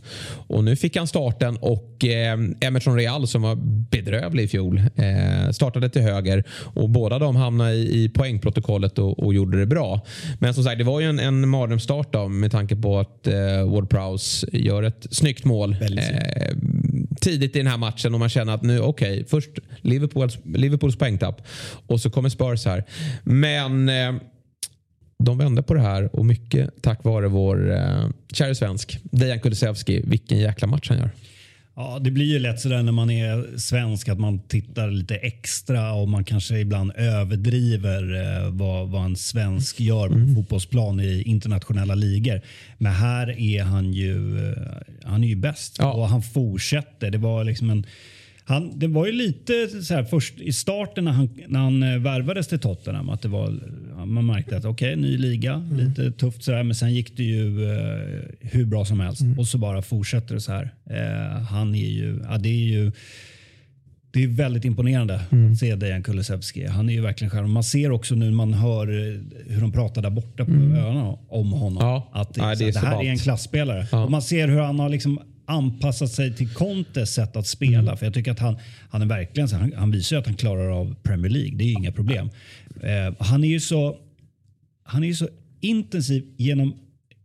Och nu fick han starten och eh, Emerson Real som var bedrövlig i fjol eh, startade till höger och båda de hamnade i, i poängprotokollet och, och gjorde det bra. Men som sagt det var ju en, en mardrömsstart med tanke på att eh, Ward Prowse gör ett snyggt mål. Tidigt i den här matchen och man känner att nu, okej, först Liverpools, Liverpools poängtapp och så kommer Spurs här. Men eh, de vände på det här och mycket tack vare vår eh, kära svensk Dejan Kulusevski. Vilken jäkla match han gör. Ja, det blir ju lätt sådär när man är svensk att man tittar lite extra och man kanske ibland överdriver eh, vad, vad en svensk gör på fotbollsplan i internationella ligor. Men här är han ju, eh, han är ju bäst Ja. och han fortsätter. Det var liksom en han, det var ju lite så här först i starten när han, när han eh, värvades till Tottenham att det var, man märkte att okej, ny liga, lite tufft sådär men sen gick det ju eh, hur bra som helst och så bara fortsätter det så här. Eh, han är ju, ja, det är ju det är väldigt imponerande att se Dejan Kulusevski. Han är ju verkligen stjärna. Man ser också nu när man hör eh, hur de pratar där borta på öarna om honom. Ja. Att det, Ja, det är så, så det här ballt. är en klassspelare. Ja. Och man ser hur han har liksom anpassat sig till Contes sätt att spela. Mm. För jag tycker att han, han är verkligen han, han visar ju att han klarar av Premier League. Det är ju inga problem. Eh, han är ju så han är ju så intensiv genom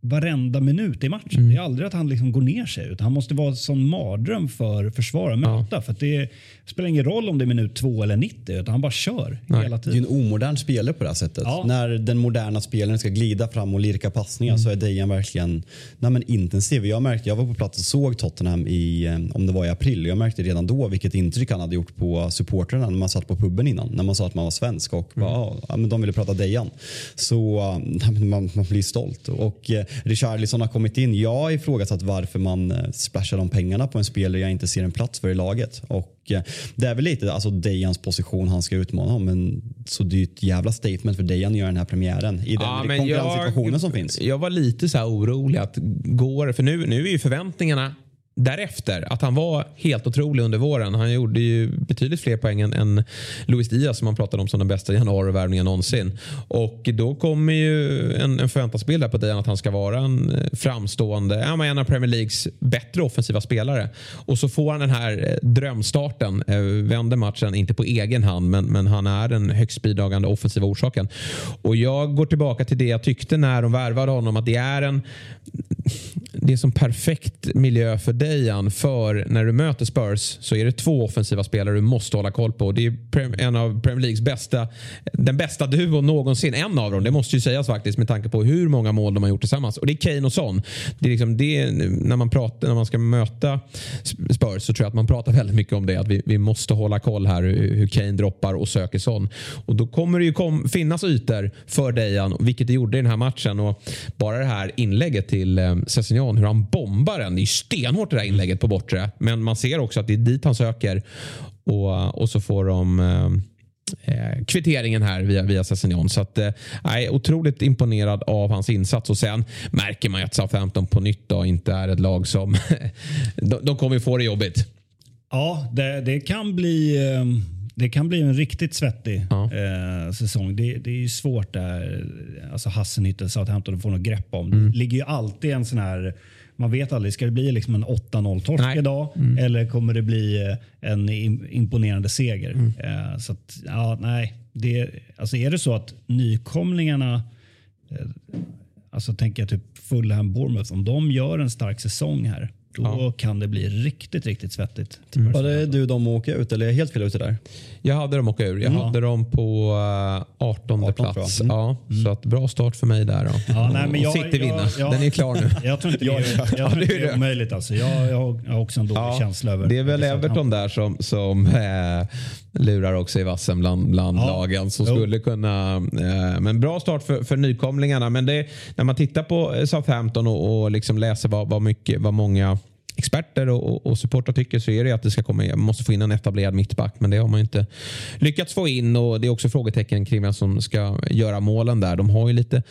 varenda minut i matchen. Mm. Det är aldrig att han liksom går ner sig. Utan han måste vara en sån mardröm för försvarare att möta. För att det spelar ingen roll om det är minut två eller 90. Utan han bara kör hela Det är tiden. en omodern spelare på det här sättet. Ja. När den moderna spelaren ska glida fram och lirka passningar Mm. så är Dejan verkligen nej men intensiv. Jag, märkte, jag var på plats och såg Tottenham i, eh, om det var i april. Jag märkte redan då vilket intryck han hade gjort på supportrarna när man satt på puben innan. När man sa att man var svensk och Mm. bara, ja, men de ville prata Dejan. Så eh, nej, man, man blir stolt. Och eh, Richarlison har kommit in. Jag har ifrågasatt varför man eh, splashar de pengarna på en spelare jag inte ser en plats för i laget. Och eh, det är väl lite alltså Dejans position han ska utmana om. Men så det är ett jävla statement för Dejan att göra den här premiären i den Ja, konkurrenssituationen som finns. Jag var lite så här orolig att går för nu, nu är ju förväntningarna därefter. Att han var helt otrolig under våren. Han gjorde ju betydligt fler poäng än, än Luis Diaz som man pratade om som den bästa januarivärvningen någonsin. Och då kommer ju en, en förväntansbild på Dejan att han ska vara en eh, framstående, ja, en av Premier Leagues bättre offensiva spelare. Och så får han den här eh, drömstarten, eh, vänder matchen, inte på egen hand men, men han är den högst bidragande offensiva orsaken. Och jag går tillbaka till det jag tyckte när de värvade honom att det är en det är som perfekt miljö för Dejan. För när du möter Spurs så är det två offensiva spelare du måste hålla koll på. Det är en av Premier Leagues bästa, den bästa duon någonsin. En av dem, det måste ju sägas faktiskt med tanke på hur många mål de har gjort tillsammans. Och det är Kane och Son. Det är liksom det, när, man pratar, när man ska möta Spurs så tror jag att man pratar väldigt mycket om det. Att vi, vi måste hålla koll här hur, hur Kane droppar och söker Son. Och då kommer det ju kom, finnas ytor för Dejan, vilket det gjorde i den här matchen. Och bara det här inlägget till eh, Sessignon, hur han bombar den. Det är ju stenhårt det där inlägget på bortre. Men man ser också att det är dit han söker. Och, och så får de eh, eh, kvitteringen här via, via Sessignon. Så att, eh, jag är otroligt imponerad av hans insats. Och sen märker man ju att Southampton på nytt då inte är ett lag som... de, de kommer ju få det jobbigt. Ja, det, det kan bli... eh, Det kan bli en riktigt svettig Ja. eh, säsong. Det, det är ju svårt där. Alltså Hassenhüttel, Southampton, att få något grepp om. Det ligger ju alltid en sån här... Man vet aldrig, ska det bli liksom en 8-0 torsk Nej. idag eller kommer det bli eh, en im- imponerande seger? Eh, så att, ja, nej. Det, alltså är det så att nykomlingarna Alltså tänker jag typ Fulham, Bournemouth, om de gör en stark säsong här. Då kan det bli riktigt, riktigt svettigt. Var det du de åka ut eller är jag helt fel ute där? Jag hade dem åka ur. Jag hade dem på eh, 18, 18 plats. jag. Ja, Så att bra start för mig där. Då. Ja, nej, men och jag- City vinna. jag- Den är klar nu. Jag tror inte det är, jag tror det inte är det är det. omöjligt. Alltså. Jag, jag har också en dålig känsla över Det är väl Everton där som, som eh, lurar också i vassen bland, bland Ja. lagen. Som Jo. skulle kunna, eh, men bra start för, för nykomlingarna. Men det, när man tittar på Southampton och, och liksom läser vad, vad, mycket, vad många experter och, och, och supportrar tycker så är det att det ska komma, man måste få in en etablerad mittback. Men det har man ju inte lyckats få in. Och Det är också frågetecken kring vem som ska göra målen där. De har ju lite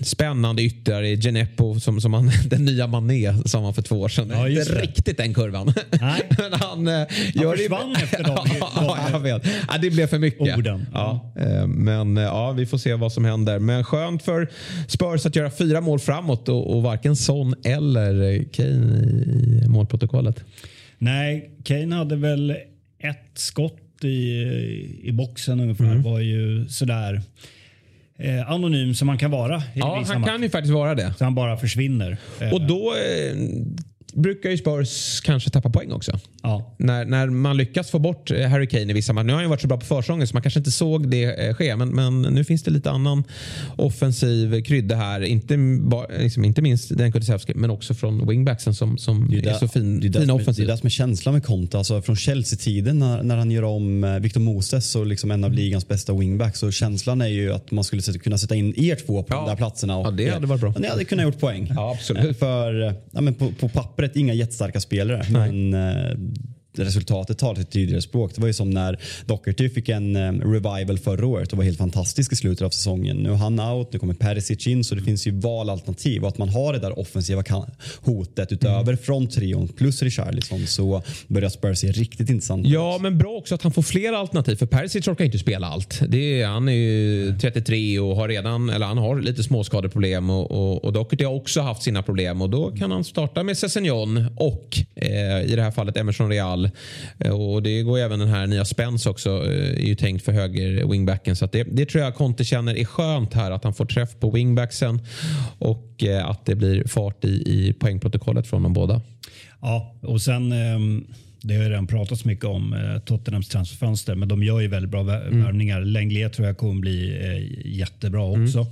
spännande yttrar i Geneppo som, som han, den nya Mané som han för två år sedan. Ja, inte det. riktigt den kurvan. Nej. Men han, eh, gör det- försvann efter dem. ja, jag vet. Ja, det blev för mycket. Orden. Ja, eh, men eh, ja, vi får se vad som händer. Men skönt för Spurs att göra fyra mål framåt och, och varken Son eller Kane i målprotokollet. Nej, Kane hade väl ett skott i, i boxen ungefär. Mm. var ju sådär eh, anonym som man kan vara i Ja, han kan ju faktiskt vara det. Så han bara försvinner. Eh, Och då eh, brukar ju Spurs kanske tappa poäng också. ja. När, när man lyckas få bort eh, Harry Kane i vissa matcher. Nu har han ju varit så bra på försäsongen så man kanske inte såg det eh, ske. Men, men nu finns det lite annan offensiv krydda här. Inte, liksom, inte minst den Kulusevski men också från wingbacksen som, som Det är, där- så fin, det är fin är- Det offensiv. är det som är känslan med Conte. Alltså från Chelsea-tiden när, när han gör om eh, Victor Moses och liksom en av ligans bästa wingbacks. Så känslan är ju att man skulle kunna sätta in er två på Ja. de där platserna. Och, Ja, det hade varit bra. Ni hade kunnat gjort poäng. Ja, absolut. För ja, men på, på pappret inga jättestarka spelare. Men eh, resultatet talar sitt tydligare språk. Det var ju som när Doherty fick en eh, revival förra året och var helt fantastisk i slutet av säsongen. Nu är han out, nu kommer Perisic in så det finns ju valalternativ och att man har det där offensiva hotet utöver från trion plus Richarlison så börjar Spurs se riktigt intressant. Ja, men bra också att han får flera alternativ. För Perisic orkar inte spela allt. Det är, han är ju 33 och har redan, eller han har lite småskadeproblem. Och, och, och Doherty har också haft sina problem. Och då kan han starta med Sessignon och eh, i det här fallet Emerson Real. Eh, och det går även den här nya Spence också. Eh, är ju tänkt för höger wingbacken. Så det, det tror jag Conte känner är skönt här. Att han får träff på wingbacksen. Och eh, att det blir fart i, i poängprotokollet från de båda. Ja, och sen ehm, det har ju redan pratats mycket om eh, Tottenhams transferfönster, men de gör ju väldigt bra Mm. värvningar. Lenglet tror jag kommer bli eh, jättebra Mm. också.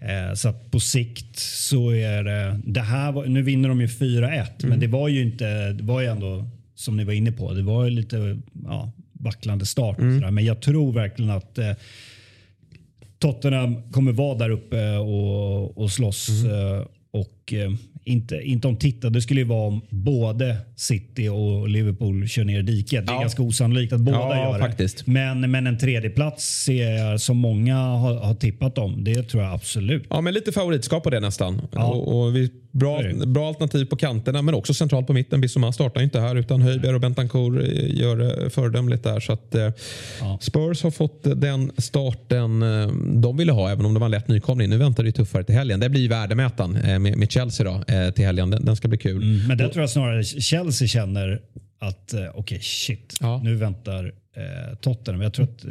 Eh, så att på sikt så är det, det här var, nu vinner de ju 4-1, Mm. men det var ju inte, det var ju ändå som ni var inne på, det var lite ja, vacklande start. Mm. Sådär. Men jag tror verkligen att eh, Tottenham kommer vara där uppe och, och slåss. Mm. eh, Och eh, inte, inte om titta. Det skulle ju vara om både City och Liverpool kör ner diket. Det är Ja. ganska osannolikt att båda Ja, gör det. faktiskt. Men, men en tredje plats ser jag som många har, har tippat om. Det tror jag absolut. Ja, men lite favoritskap på det nästan. Ja. Och, och vi, bra, det. bra alternativ på kanterna men också centralt på mitten. Bissouma startar inte här utan Höjbjerg och Bentancourt eh, gör det föredömligt där. Så att, eh, Ja. Spurs har fått den starten eh, de ville ha även om det var en lätt nykomling. Nu väntar det ju tuffare till helgen. Det blir ju värdemätaren eh, med, med Chelsea då, eh, till helgen. Den, den ska bli kul. Mm, Men där tror jag snarare Chelsea känner att eh, okej shit, Ja. nu väntar eh, Tottenham. Jag tror att eh,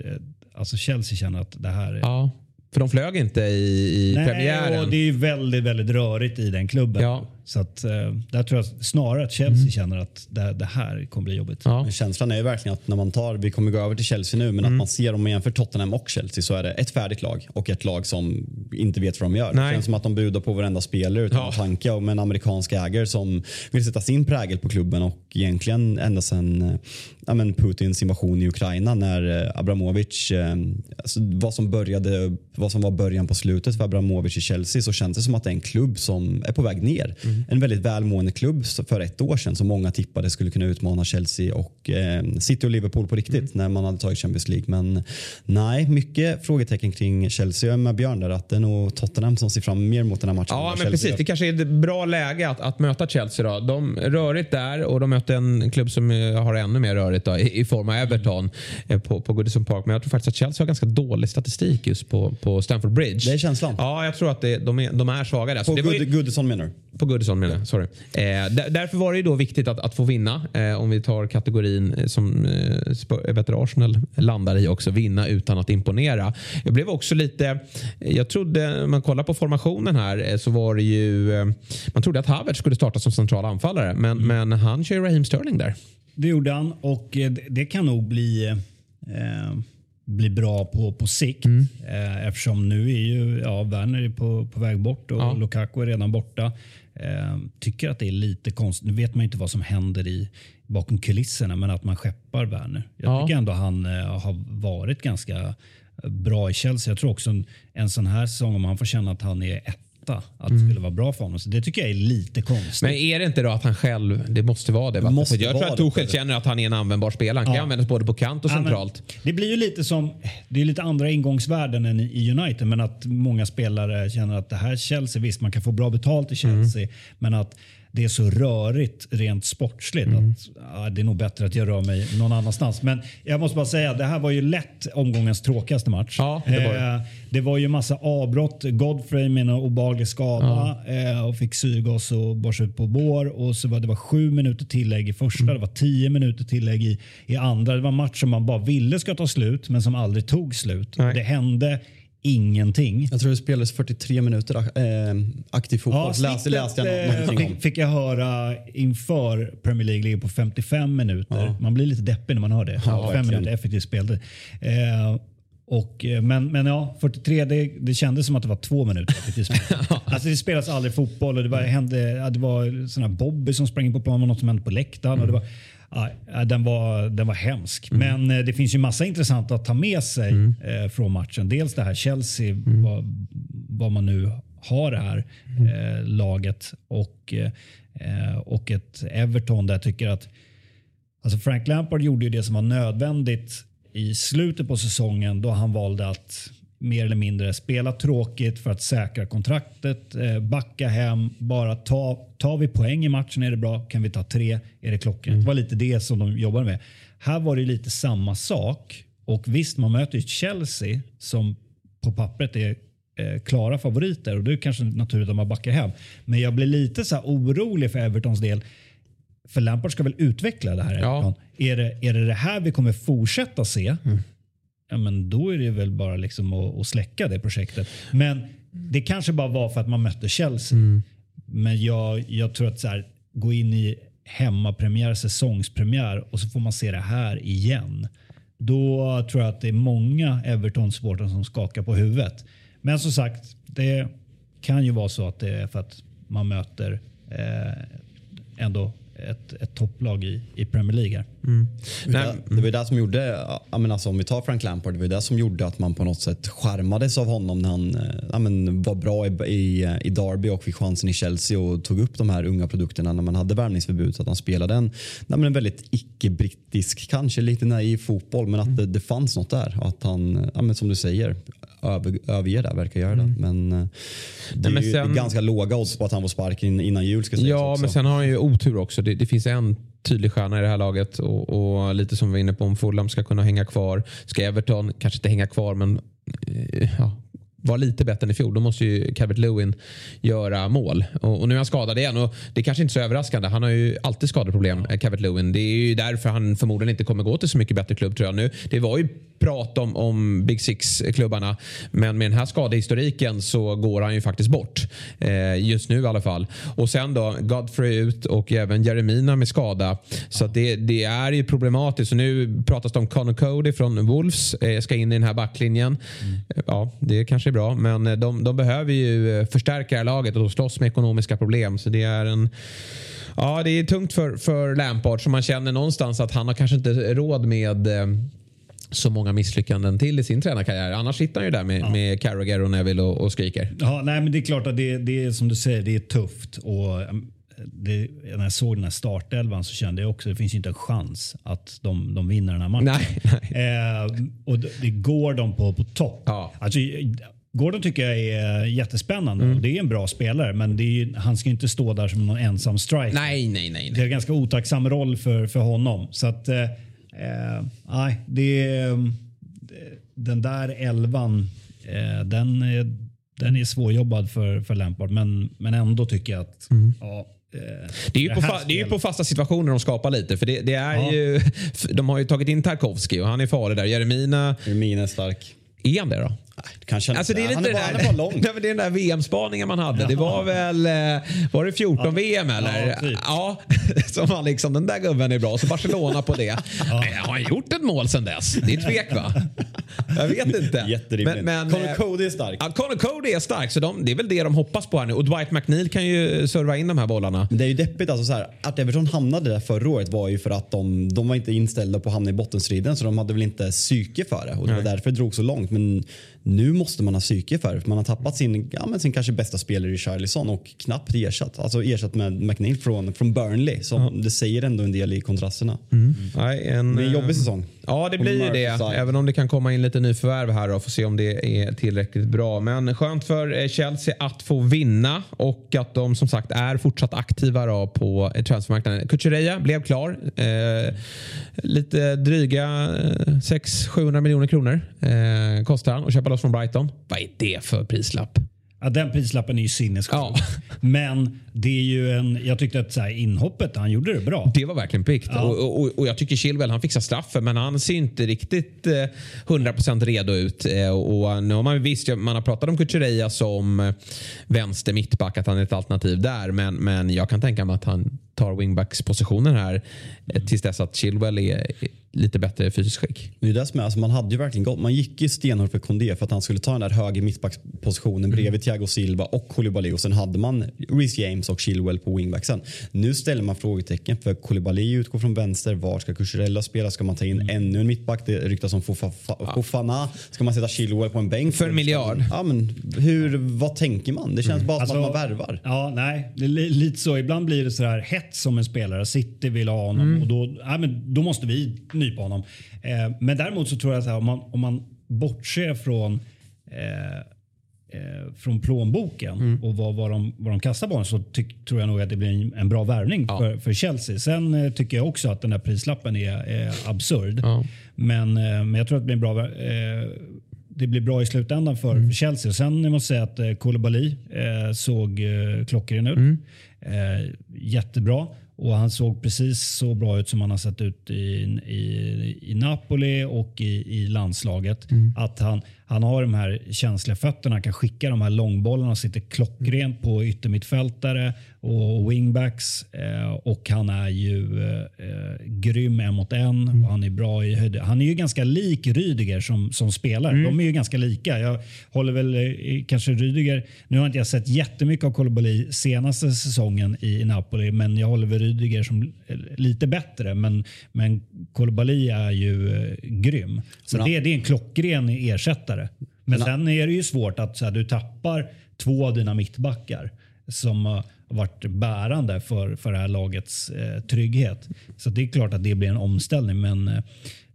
alltså Chelsea känner att det här är Ja, för de flög inte i, i Nej, premiären. och det är väldigt, väldigt rörigt i den klubben. Ja. Så att, eh, där tror jag snarare att Chelsea känner att det, det här kommer bli jobbigt. Ja. Men känslan är ju verkligen att när man tar, vi kommer gå över till Chelsea nu, men att man ser om man jämför Tottenham och Chelsea så är det ett färdigt lag och ett lag som inte vet vad de gör. Nej. Det känns som att de budar på varenda spelare utan Ja. tanke med en amerikansk ägare som vill sätta sin prägel på klubben och egentligen ända sedan eh, ja, men Putins invasion i Ukraina när eh, Abramovic, eh, alltså vad som började, vad som var början på slutet för Abramovic i Chelsea så känns det som att det är en klubb som är på väg ner. En väldigt välmående klubb för ett år sedan som många tippade skulle kunna utmana Chelsea och eh, City och Liverpool på riktigt när man hade tagit Champions League. Men nej, mycket frågetecken kring Chelsea. Jag är med Björn där att det är nog Tottenham som ser fram mer mot den här matchen. Ja, men Chelsea precis. Det kanske är ett bra läge att, att möta Chelsea. Då. De rörigt där och de möter en klubb som eh, har ännu mer rörigt då, i, i form av Everton eh, på, på Goodison Park. Men jag tror faktiskt att Chelsea har ganska dålig statistik just på, på Stamford Bridge. Det är känslan. Ja, jag tror att det, de, är, de är svaga där. På Goodison menar du? på Goodison Goodison menar jag. Sorry. Eh, där, därför var det ju då viktigt att, att få vinna. Eh, om vi tar kategorin eh, som eh, vet du, Arsenal landar i också. Vinna utan att imponera. Jag blev också lite... Jag trodde, om man kollar på formationen här, eh, så var det ju... Eh, man trodde att Havertz skulle starta som central anfallare. Men, mm. men han kör ju Raheem Sterling där. Det gjorde han och eh, det kan nog bli... Eh, bli bra på, på sikt. Mm. Eh, eftersom nu är ju ja, Werner är på, på väg bort och ja. Lukaku är redan borta. Eh, tycker att det är lite konstigt. Nu vet man inte vad som händer i bakom kulisserna, men att man skeppar Werner. Jag ja. tycker ändå han eh, har varit ganska bra i Chelsea. Jag tror också en, en sån här säsong, om han får känna att han är ett veta att det mm. skulle vara bra för honom. Så det tycker jag är lite konstigt. Men är det inte då att han själv, det måste vara det? Måste jag tror att Torshäll känner att han är en användbar spelare. Han kan ja. användas både på kant och ja, centralt. Det blir ju lite som, det är lite andra ingångsvärden än i United. Men att många spelare känner att det här Chelsea, visst man kan få bra betalt i Chelsea. Mm. Men att det är så rörigt rent sportsligt. Mm. Att, ja, det är nog bättre att jag rör mig någon annanstans. Men jag måste bara säga, det här var ju lätt omgångens tråkigaste match. Ja, det, var det. Eh, det var ju massa avbrott. Godfrey med en obehaglig skada ja. eh, och fick syrgas och bars ut på bår. Och så var det var sju minuter tillägg i första, mm. det var tio minuter tillägg i, i andra. Det var en match som man bara ville ska ta slut men som aldrig tog slut. Nej. Det hände ingenting. Jag tror det spelades 43 minuter äh, aktiv fotboll. Ja, läste, läste jag äh, fick, fick jag höra inför Premier League ligger på 55 minuter. Ja. Man blir lite deppig när man hör det. 55 ja, minuter effektivt speltid. Eh, och, men, men ja, 43 det, det kändes som att det var två minuter. alltså det spelas aldrig fotboll och det var, hände, det var såna Bobby som sprang in på planen, något som hände på läktaren. Mm. Och det var, Ja, den, var, den var hemsk. Mm. Men eh, det finns ju massa intressant att ta med sig mm. eh, från matchen. Dels det här Chelsea, mm. vad, vad, man nu har det här mm. eh, laget och, eh, och ett Everton där jag tycker att alltså Frank Lampard gjorde ju det som var nödvändigt i slutet på säsongen då han valde att mer eller mindre spela tråkigt för att säkra kontraktet, eh, backa hem, bara ta, tar vi poäng i matchen är det bra, kan vi ta tre är det klockrent. Mm. Det var lite det som de jobbade med. Här var det lite samma sak och visst, man möter ju Chelsea som på pappret är eh, klara favoriter och det är kanske naturligt att man backar hem. Men jag blir lite så orolig för Evertons del. För Lampard ska väl utveckla det här? Ja. Är, det, är det det här vi kommer fortsätta se? Mm ja, men då är det väl bara liksom att, att släcka det projektet. Men det kanske bara var för att man mötte Chelsea. Mm. Men jag, jag tror att så här, gå in i hemmapremiär, säsongspremiär och så får man se det här igen. Då tror jag att det är många Everton-supportrar som skakar på huvudet. Men som sagt, det kan ju vara så att det är för att man möter eh, ändå ett, ett topplag i, i Premier League. Mm. Det, det var det som gjorde, menar, alltså, om vi tar Frank Lampard, det var det som gjorde att man på något sätt skärmades av honom när han ja, men, var bra i, i, i Derby och fick chansen i Chelsea och tog upp de här unga produkterna när man hade värvningsförbud. Så att han spelade en, ja, men en väldigt icke-brittisk, kanske lite naiv fotboll men att mm. det, det fanns något där. Att han, ja, men, som du säger, över, överger det, verkar göra det. Mm. Men eh, det är Nej, sen, ganska låga odds på att han får sparken innan jul. Ska ja, men sen har han ju otur också. Det, det finns en tydlig stjärna i det här laget och, och, lite som vi var inne på om Fulham ska kunna hänga kvar. Ska Everton kanske inte hänga kvar men eh, ja, vara lite bättre än i fjol. Då måste ju Calvert Lewin göra mål. Och, och, nu är han skadad igen. Och det är kanske inte så överraskande. Han har ju alltid skadeproblem, ja. Calvert Lewin. Det är ju därför han förmodligen inte kommer gå till så mycket bättre klubb tror jag nu. Det var ju prat om, om Big Six-klubbarna. Men med den här skadehistoriken så går han ju faktiskt bort. Eh, just nu i alla fall. Och sen då Godfrey ut och även Jeremina med skada. Så det, det, är ju problematiskt. Och nu pratas det om Connor Cody från Wolves eh, ska in i den här backlinjen. Mm. Ja, det kanske är bra. Men eh, de, de behöver ju eh, förstärka det här laget och slåss med ekonomiska problem. Så det är en Ja, det är tungt för, för Lampard så man känner någonstans att han har kanske inte råd med eh, så många misslyckanden till i sin tränarkarriär. Annars sitter han ju där med, ja. med Carragher och Neville och, och skriker. Ja, nej, men det är klart att det, det är som du säger, det är tufft. Och um, det, när jag såg den här startelvan så kände jag också att det finns inte en chans att de, de vinner den här matchen. Nej, nej. Eh, och det, det, går de på, på topp. Ja. Alltså, Gordon tycker jag är jättespännande mm. det är en bra spelare men är, han ska inte stå där som någon ensam striker. Nej, nej, nej, nej. Det är en ganska otacksam roll för, för honom. Så att, eh, Eh, nej, det, den där elvan, eh, den, den är svårjobbad för, för Lampard. Men, men ändå tycker jag att ja, eh, Det är, ju på, fa- det är på fasta situationer de skapar lite. För det, det är Ja. ju, de har ju tagit in Tarkovsky och han är farlig där. Jeremina, Min är stark. är han det då? Kanske Alltså det är lite han, är bara, lång. Nej, men det är den där VM-spaningen man hade. Det var väl eh, var det 14 VM eller? Ja, typ. Ja, som var liksom den där gubben är bra. Så Barcelona på det. Men Har han gjort ett mål sen dess? Det är tvek va? Jag vet inte. Jätterimligt. Connor eh, Cody är stark. Ja, Connor Cody är stark, så de, det är väl det de hoppas på här nu. Och Dwight McNeil kan ju serva in de här bollarna. Men det är ju deppigt. Alltså så här, att Everton hamnade där förra året var ju för att de, de var inte inställda på att hamna i bottenstriden så de hade väl inte psyke för det. Och det var därför det drog så långt. Men nu måste man ha psyke för det. För man har tappat sin, ja, men sin kanske bästa spelare i Charlison och knappt ersatt. Alltså ersatt med McNeil från, från Burnley. Så det säger ändå en del i kontrasterna. Nej, en, Det är en jobbig eh, säsong. Ja, det blir ju det. Även om det kan komma in lite nyförvärv här och få se om det är tillräckligt bra. Men skönt för eh, Chelsea att få vinna och att de som sagt är fortsatt aktiva då på eh, transfermarknaden. Kukureya blev klar. Eh, lite dryga eh, 600-700 miljoner kronor eh, kostar han att köpa loss från Brighton. Vad är det för prislapp? Ja, den prislappen är ju sinnessjuk. Ja. Men det är ju en, jag tyckte att så här, inhoppet, han gjorde det bra. Det var verkligen pikt. Ja. Och, och, och jag tycker Chilwell han fixar straffen men han ser inte riktigt eh, 100% redo ut. Eh, och nu har man visst, man har pratat om Kukureya som eh, vänster mittback, att han är ett alternativ där. Men, men jag kan tänka mig att han tar wingbackspositionen här eh, tills dess att Chilwell är lite bättre fysiskt skick. Det är det som är, alltså man hade ju verkligen gått, man gick ju stenhårt för Kondé för att han skulle ta den där höger mittbackspositionen Mm. bredvid Thiago Silva och Koulibaly och sen hade man Reece James och Chilwell på wingbacksen. Nu ställer man frågetecken för Koulibaly utgår från vänster, var ska Cucurella spela? Ska man ta Mm. in ännu en mittback? Det ryktas om Fofa- Fofana. Ska man sätta Chilwell på en bänk? För en miljard. Ja men hur, vad tänker man? Det känns bara som att man värvar. Alltså, Ja, nej. Lite så. Ibland blir det så här hett som en spelare. City vill ha honom Mm. och då, ja, men då måste vi nypa honom. Eh, men däremot så tror jag att om man, om man bortser från eh, eh, från plånboken Mm. och vad, vad, de, vad de kastar på honom så tyck, tror jag nog att det blir en, en bra värvning för, för Chelsea. Sen eh, tycker jag också att den där prislappen är, är absurd. Ja. Men, eh, men jag tror att det blir bra eh, det blir bra i slutändan för, Mm. Chelsea. Sen jag måste säga att eh, Koulibaly eh, såg eh, klockren ut. Mm. Eh, jättebra. Och han såg precis så bra ut som han har sett ut i, i, i Napoli och i, i landslaget. Mm. Att han, han har de här känsliga fötterna, kan skicka de här långbollarna, sitter klockrent på yttermittfältare och wingbacks. Eh, och han är ju eh, eh, grym en mot en. Mm. Och han är bra i höjd. Han är ju ganska lik Rydiger som, som spelare. Mm. De är ju ganska lika. Jag håller väl eh, kanske Rydiger. Nu har inte jag sett jättemycket av Koulibaly senaste säsongen i Napoli, men jag håller väl Rydiger som lite bättre. Men, men Koulibaly är ju eh, grym. Så det, det är en klockren ersättare. Men Men- sen är det ju svårt att så här, du tappar två av dina mittbackar som har varit bärande för, för det här lagets eh, trygghet. Så det är klart att det blir en omställning. Men, eh,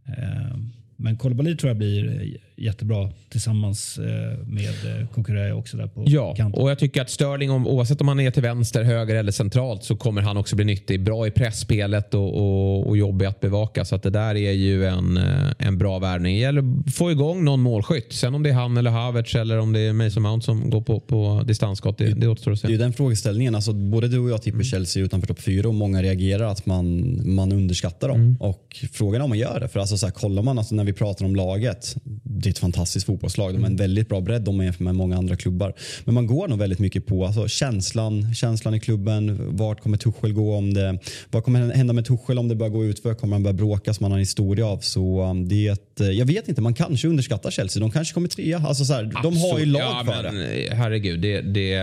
eh, men Koulibaly tror jag blir eh, jättebra tillsammans eh, med eh, Kukureya också där på Ja, kanten. och jag tycker att Sterling, om, oavsett om han är till vänster, höger eller centralt, så kommer han också bli nyttig. Bra i pressspelet och, och, och jobbig att bevaka. Så att det där är ju en, eh, en bra värvning. Det gäller att få igång någon målskytt. Sen om det är han eller Havertz eller om det är Mason Mount som går på, på distansskott, det, det återstår att Det är ju se. den frågeställningen. Alltså, både du och jag Mm. tippar Chelsea utanför topp fyra och många reagerar att man, man underskattar dem. Mm. Och frågan är om man gör det. För alltså, så här, kollar man alltså, när vi pratar om laget, det är ett fantastiskt fotbollslag. De har Mm. en väldigt bra bredd de jämfört med många andra klubbar. Men man går nog väldigt mycket på alltså, känslan, känslan i klubben. Vart kommer Tuchel gå? om det Vad kommer hända med Tuchel om det börjar gå ut för? Kommer han börja bråka som han har en historia av? Så um, det är ett, eh, jag vet inte, man kanske underskattar Chelsea. De kanske kommer trea. Alltså, så här, de har ju lag ja, för men, det. eh, Herregud, det, det,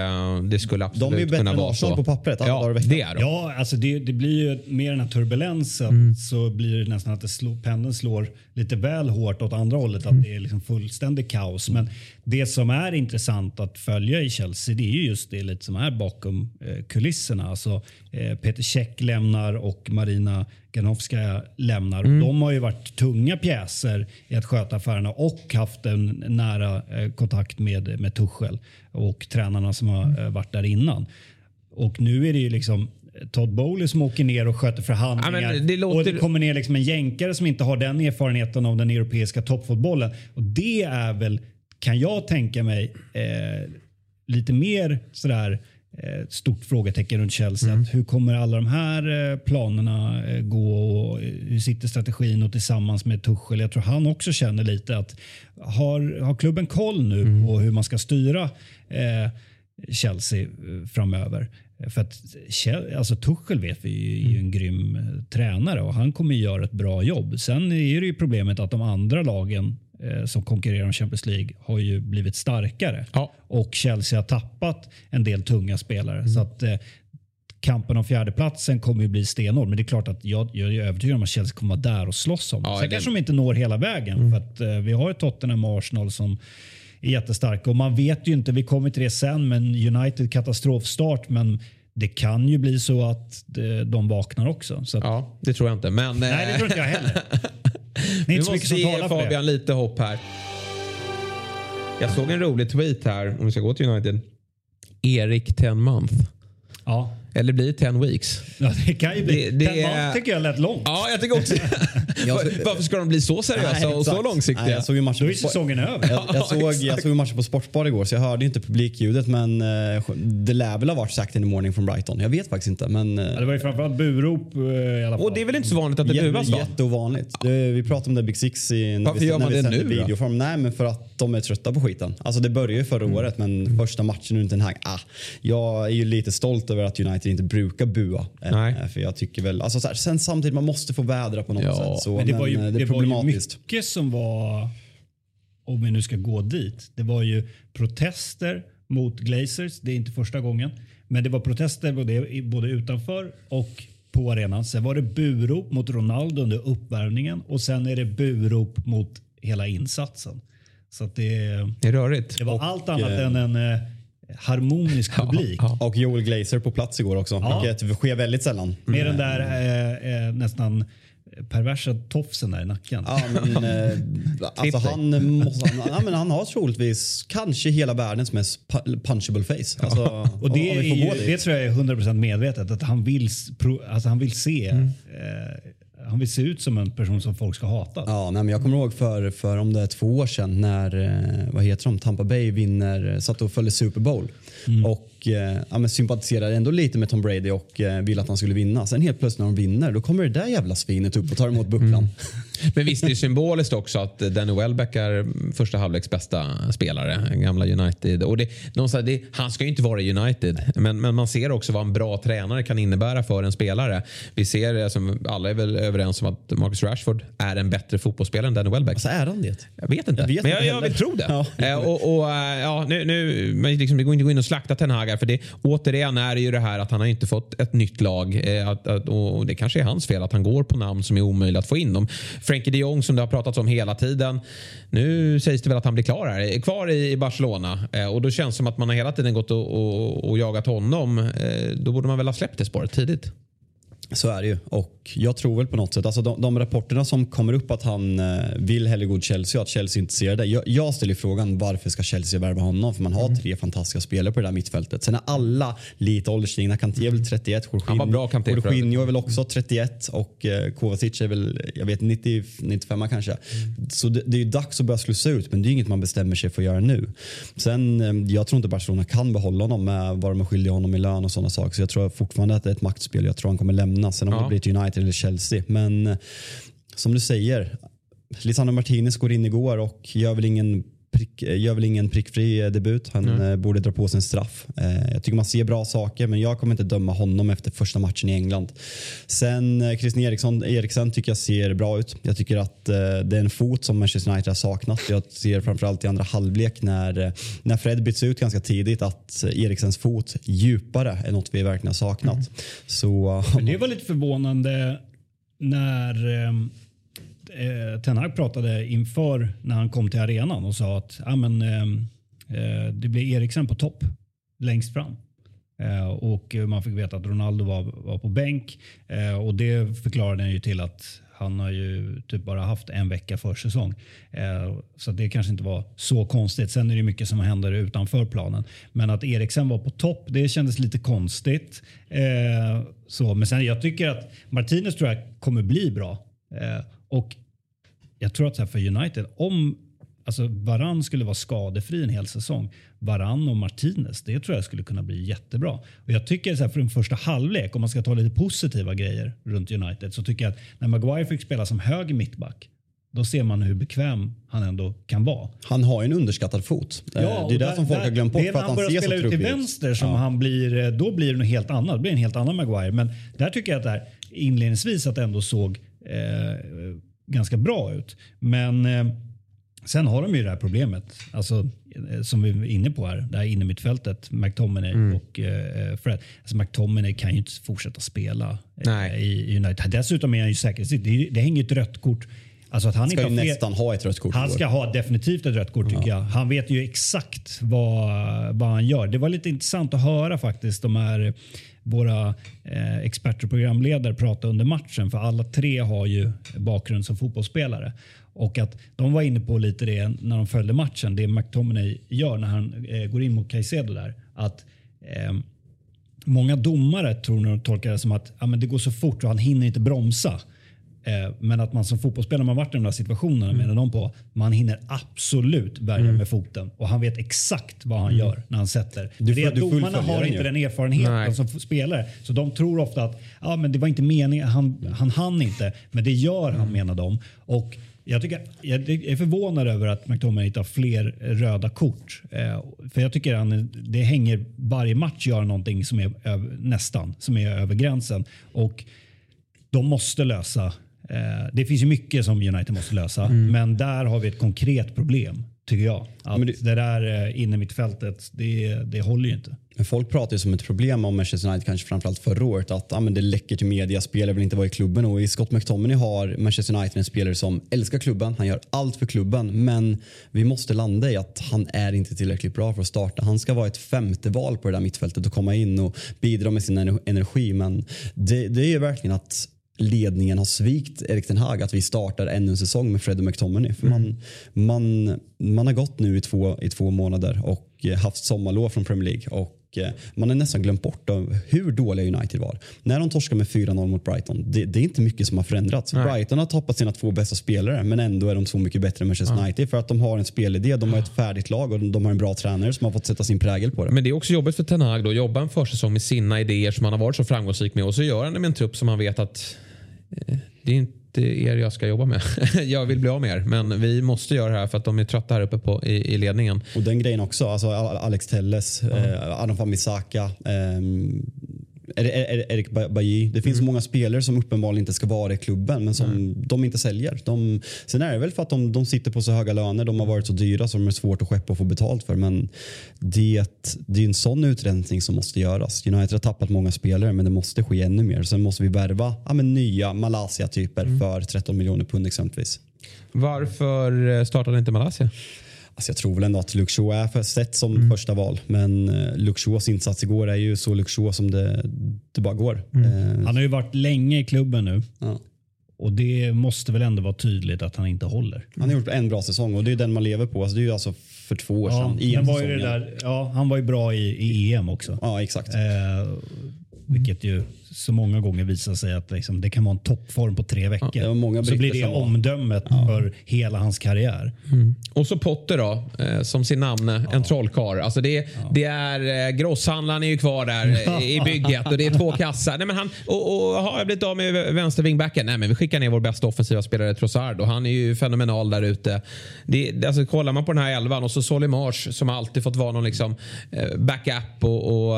det skulle absolut De är ju bättre kunna än vara Arsenal så. på pappret alla dagar i Ja, veckan. det är de. Ja, alltså det, det blir ju med den här turbulensen Mm. så blir det nästan att det slår, pendeln slår lite väl hårt åt andra hållet. Mm. Att det är liksom fullständig kaos. Men det som är intressant att följa i Chelsea det är ju just det lite som är bakom eh, kulisserna. Alltså, eh, Peter Cech lämnar och Marina Ganovskaja lämnar. Mm. De har ju varit tunga pjäser i att sköta affärerna och haft en nära eh, kontakt med, med Tuchel och tränarna som har eh, varit där innan. Och nu är det ju liksom Todd Bowley som åker ner och sköter förhandlingar. Ja, det låter- Och det kommer ner liksom en jänkare som inte har den erfarenheten av den europeiska toppfotbollen. Och det är väl kan jag tänka mig eh, lite mer sådär eh, stort frågetecken runt Chelsea. Mm. Hur kommer alla de här eh, planerna eh, gå och hur sitter strategin och tillsammans med Tuchel? Jag tror han också känner lite att har, har klubben koll nu Mm. på hur man ska styra eh, Chelsea framöver? För att alltså Tuchel vet vi ju är ju en grym eh, tränare och han kommer göra ett bra jobb. Sen är det ju problemet att de andra lagen eh, som konkurrerar om Champions League har ju blivit starkare. Ja. Och Chelsea har tappat en del tunga spelare. Mm. Så att eh, kampen om fjärdeplatsen kommer ju bli stenhård. Men det är klart att jag, jag är övertygad om att Chelsea kommer vara där och slåss om. Ja, Sen det- kanske de inte når hela vägen. Mm. För att eh, vi har ju Tottenham och Arsenal som är jättestarka. Och man vet ju inte, vi kommer till det sen, men United katastrofstart. Men det kan ju bli så att eh, de vaknar också. Så att, Ja, det tror jag inte. Men, Nej, det tror inte jag heller. Det är Vi inte så mycket måste som ge talar för det. Fabian lite hopp här. Jag såg en rolig tweet här, om vi ska gå till United. Erik 10 month. Ja. Eller blir det 10 weeks? Ja, det kan ju bli. Det- det Den är- tycker jag lät långt. Ja, jag tycker också Var- Varför ska de bli så seriösa Nej, och så långsiktiga? Nej, jag såg ju matchen Då är på- säsongen över. Jag, jag, såg, jag såg ju matchen på Sportbar igår så jag hörde inte publikljudet men eh, det lär väl ha varit sagt in the morning från Brighton. Jag vet faktiskt inte men eh, Ja, det var ju framförallt burop eh, i alla fall. Och det är väl inte så vanligt att det buas va? Jätteovanligt. Det, vi pratade om det Big Six i, när Varför vi, gör man det nu då? videoform. Nej men för att de är trötta på skiten. Alltså det började ju förra året men första matchen nu inte den här. Ah, jag är ju lite stolt över att United inte brukar bua. Eh, Nej. För jag tycker väl, alltså så här, sen samtidigt man måste få vädra på något Ja, sätt. Så, Men det var ju, eh, det det var ju mycket som var, om vi nu ska gå dit, det var ju protester mot Glazers. Det är inte första gången. Men det var protester både, både utanför och på arenan. Sen var det burop mot Ronaldo under uppvärmningen och sen är det burop mot hela insatsen. Så att det, Det är rörigt. det var allt annat eh, än en harmonisk publik. ja. Och Joel Glazer på plats igår också. Ja. Vilket sker väldigt sällan. Med den där eh, eh, nästan perversa tofsen där i nacken. Ja, men, eh, alltså han, måste, han, ja, men han har troligtvis kanske hela världens mest pu- punchable face. Alltså, Och det, om dit. det tror jag är 100% medvetet. Att han vill, alltså han vill se Mm. eh, han vill se ut som en person som folk ska hata. Ja, nej, men jag kommer ihåg för, för om det är två år sedan när eh, vad heter de? Tampa Bay vinner, satt och följde Super Bowl och eh, ja, men sympatiserade ändå lite med Tom Brady och eh, ville att han skulle vinna. Sen helt plötsligt när de vinner då kommer det där jävla svinet upp och tar emot bucklan. Men visst är det symboliskt också att Danny Welbeck är första halvleks bästa spelare. Gamla United. Och det, någonstans, det, han ska ju inte vara i United. Men, men man ser också vad en bra tränare kan innebära för en spelare. Vi ser, alltså, alla är väl överens om att Marcus Rashford är en bättre fotbollsspelare än Danny Welbeck. Alltså är han det? Jag vet inte. Jag vet men jag, jag vill tro det. Ja. Eh, och, och, eh, ja, nu, nu, men liksom, det går inte att gå in och slakta Ten Hag för det, återigen är det ju det här att han har inte fått ett nytt lag. Eh, att, att, och det kanske är hans fel att han går på namn som är omöjliga att få in. Dem. Frankie de Jong som det har pratats om hela tiden. Nu sägs det väl att han blir klar här, kvar i Barcelona. Eh, och då känns det som att man har hela tiden gått och, och, och jagat honom. Eh, då borde man väl ha släppt det spåret tidigt. Så är det ju. Och jag tror väl på något sätt, alltså de, de rapporterna som kommer upp att han eh, vill hellre till Chelsea och att Chelsea inte ser det. Jag, jag ställer frågan varför ska Chelsea värva honom? För man har tre fantastiska spelare på det där mittfältet. Sen är alla lite ålderstigna. Kanté är väl 31, Han var bra, Kanté, för Jorginho är väl också 31 och eh, Kovacic är väl, jag vet 90, 95 kanske. Så det, det är ju dags att börja slussa ut men det är inget man bestämmer sig för att göra nu. Sen, eh, jag tror inte Barcelona kan behålla honom med vad de är skyldiga honom i lön och sådana saker. Så jag tror fortfarande att det är ett maktspel. Jag tror han kommer lämna. Sen om Ja. det blir till United eller Chelsea. Men eh, som du säger, Lisandro Martinez går in igår och gör väl ingen prick, gör väl ingen prickfri eh, debut. Han eh, borde dra på sig en straff. Eh, jag tycker man ser bra saker men jag kommer inte döma honom efter första matchen i England. Sen eh, Christian Eriksson, Eriksen tycker jag ser bra ut. Jag tycker att eh, det är en fot som Manchester United har saknat. Jag ser framförallt i andra halvlek när, eh, när Fred byts ut ganska tidigt att eh, Eriksens fot djupare är något vi verkligen har saknat. Så eh, Men det var lite förvånande när eh, Ten Hag pratade inför när han kom till arenan och sa att ah, men, eh, eh, det blir Eriksen på topp längst fram. Eh, och man fick veta att Ronaldo var, var på bänk eh, och det förklarade han ju till att han har ju typ bara haft en vecka försäsong. Eh, så det kanske inte var så konstigt. Sen är det mycket som händer utanför planen. Men att Eriksen var på topp, det kändes lite konstigt. Eh, så, men sen jag tycker att Martinez tror jag kommer bli bra. Eh, och jag tror att här för United, om Alltså Varann skulle vara skadefri en hel säsong. Varann och Martinez, det tror jag skulle kunna bli jättebra. Och jag tycker så här, för en första halvlek, om man ska ta lite positiva grejer runt United, så tycker jag att när Maguire fick spela som höger mittback, då ser man hur bekväm han ändå kan vara. Han har ju en underskattad fot. Eh, det är det som folk har glömt bort för att han börjar spela ut till vänster som Ja. han blir, eh, då blir det något helt annat. Det blir en helt annan Maguire. Men där tycker jag att det här, inledningsvis att ändå såg eh, ganska bra ut. Men eh, sen har de ju det här problemet. Alltså, eh, som vi var inne på här, det här innermittfältet, McTominay Mm. och eh, Fred. Alltså McTominay kan ju inte fortsätta spela eh, i United. Dessutom är han ju säkerhetsrisk. Det, det hänger ett rött kort. Alltså att han Ska inte nästan ha ett rött kort. han ska ha definitivt ett rött kort tycker jag. Han vet ju exakt vad, vad han gör. Det var lite intressant att höra faktiskt de här våra eh, experter och programledare prata under matchen. För alla tre har ju bakgrund som fotbollsspelare. Och att de var inne på lite det när de följde matchen. Det McTominay gör när han eh, går in mot Caicedo där. Att eh, Många domare tror när de tolkar det som att ja, men det går så fort och han hinner inte bromsa. Eh, men att man som fotbollsspelare, man har varit i de där situationerna, Mm. menar de på, man hinner absolut bärga med foten. Och han vet exakt vad han gör när han sätter. Du det att du domarna har inte ju. den erfarenheten Nej. som spelare. Så de tror ofta att ja, men det var inte meningen, han, han hann inte. Men det gör han menar de. Och jag, tycker, jag är förvånad över att McTominay inte har fler röda kort. Eh, för jag tycker han, det hänger varje match gör någonting som är över, nästan som är över gränsen. Och de måste lösa. Eh, det finns ju mycket som United måste lösa, men där har vi ett konkret problem tycker jag. Att Men det, det- där eh, inne mitt fältet, det, det håller ju inte. Men folk pratar ju som ett problem om Manchester United, kanske framförallt förra året, att ah, men det läcker till media, spelare vill inte vara i klubben. Och i Scott McTominay har Manchester United en spelare som älskar klubben, han gör allt för klubben. Men vi måste landa i att han är inte tillräckligt bra för att starta. Han ska vara ett femte val på det där mittfältet och komma in och bidra med sin ener- energi. Men det, det är ju verkligen att ledningen har svikt Erik Ten Hag att vi startar ännu en säsong med Fred och McTominay. För man, man, man har gått nu i två, i två månader och eh, haft sommarlov från Premier League. Och eh, man har nästan glömt bort hur dåliga United var. När de torskade med 4-0 mot Brighton, det, det är inte mycket som har förändrats. Nej. Brighton har tappat sina två bästa spelare men ändå är de så mycket bättre än Manchester United för att de har en spelidé, de har ett färdigt lag och de har en bra tränare som har fått sätta sin prägel på det. Men det är också jobbigt för Ten Hag att jobba en försäsong med sina idéer som han har varit så framgångsrik med och så gör han det med en trupp som han vet att eh, det är inte er jag ska jobba med. jag vill bli av med er men vi måste göra det här för att de är trötta här uppe på, i, i ledningen. Och den grejen också, alltså Al- Alex Telles, eh, Adam Famisaka, ehm, Er- Er- Erik Ba- Bajy. Det finns så många spelare som uppenbarligen inte ska vara i klubben men som de inte säljer. De, sen är det väl för att de, de sitter på så höga löner, de har varit så dyra så de är svårt att skeppa och få betalt för. Men det, det är en sån utrensning som måste göras. United har tappat många spelare men det måste ske ännu mer. Sen måste vi värva ja, men nya Malaysia-typer för 13 miljoner pund exempelvis. Varför eh, startade inte Malaysia? Alltså jag tror väl ändå att Shaw är för sett som första val. Men eh, Shaws insats igår är ju så Shaw som det, det bara går. Eh, Han har ju varit länge i klubben nu ja. och det måste väl ändå vara tydligt att han inte håller. Han har gjort en bra säsong och det är den man lever på. Alltså det är ju alltså för två år Ja, sedan. i men var ju där, ja, han var ju bra i, i EM också. Ja exakt. Eh, vilket ju så många gånger visar sig att liksom, det kan vara en toppform på tre veckor. det var många så blir det som var- omdömet för hela hans karriär. Och så Potter då, eh, som sin namn, eh, en trollkarl. Alltså det, det är, eh, grosshandlaren är ju kvar där i bygget och det är två kassar. Nej, men han, och, och har jag blivit av med vänstervingbacken? Nej men vi skickar ner vår bästa offensiva spelare Trossard och han är ju fenomenal där ute. Det, det- alltså, kollar man på den här elvan och så Solimars som alltid fått vara någon liksom, backup och, och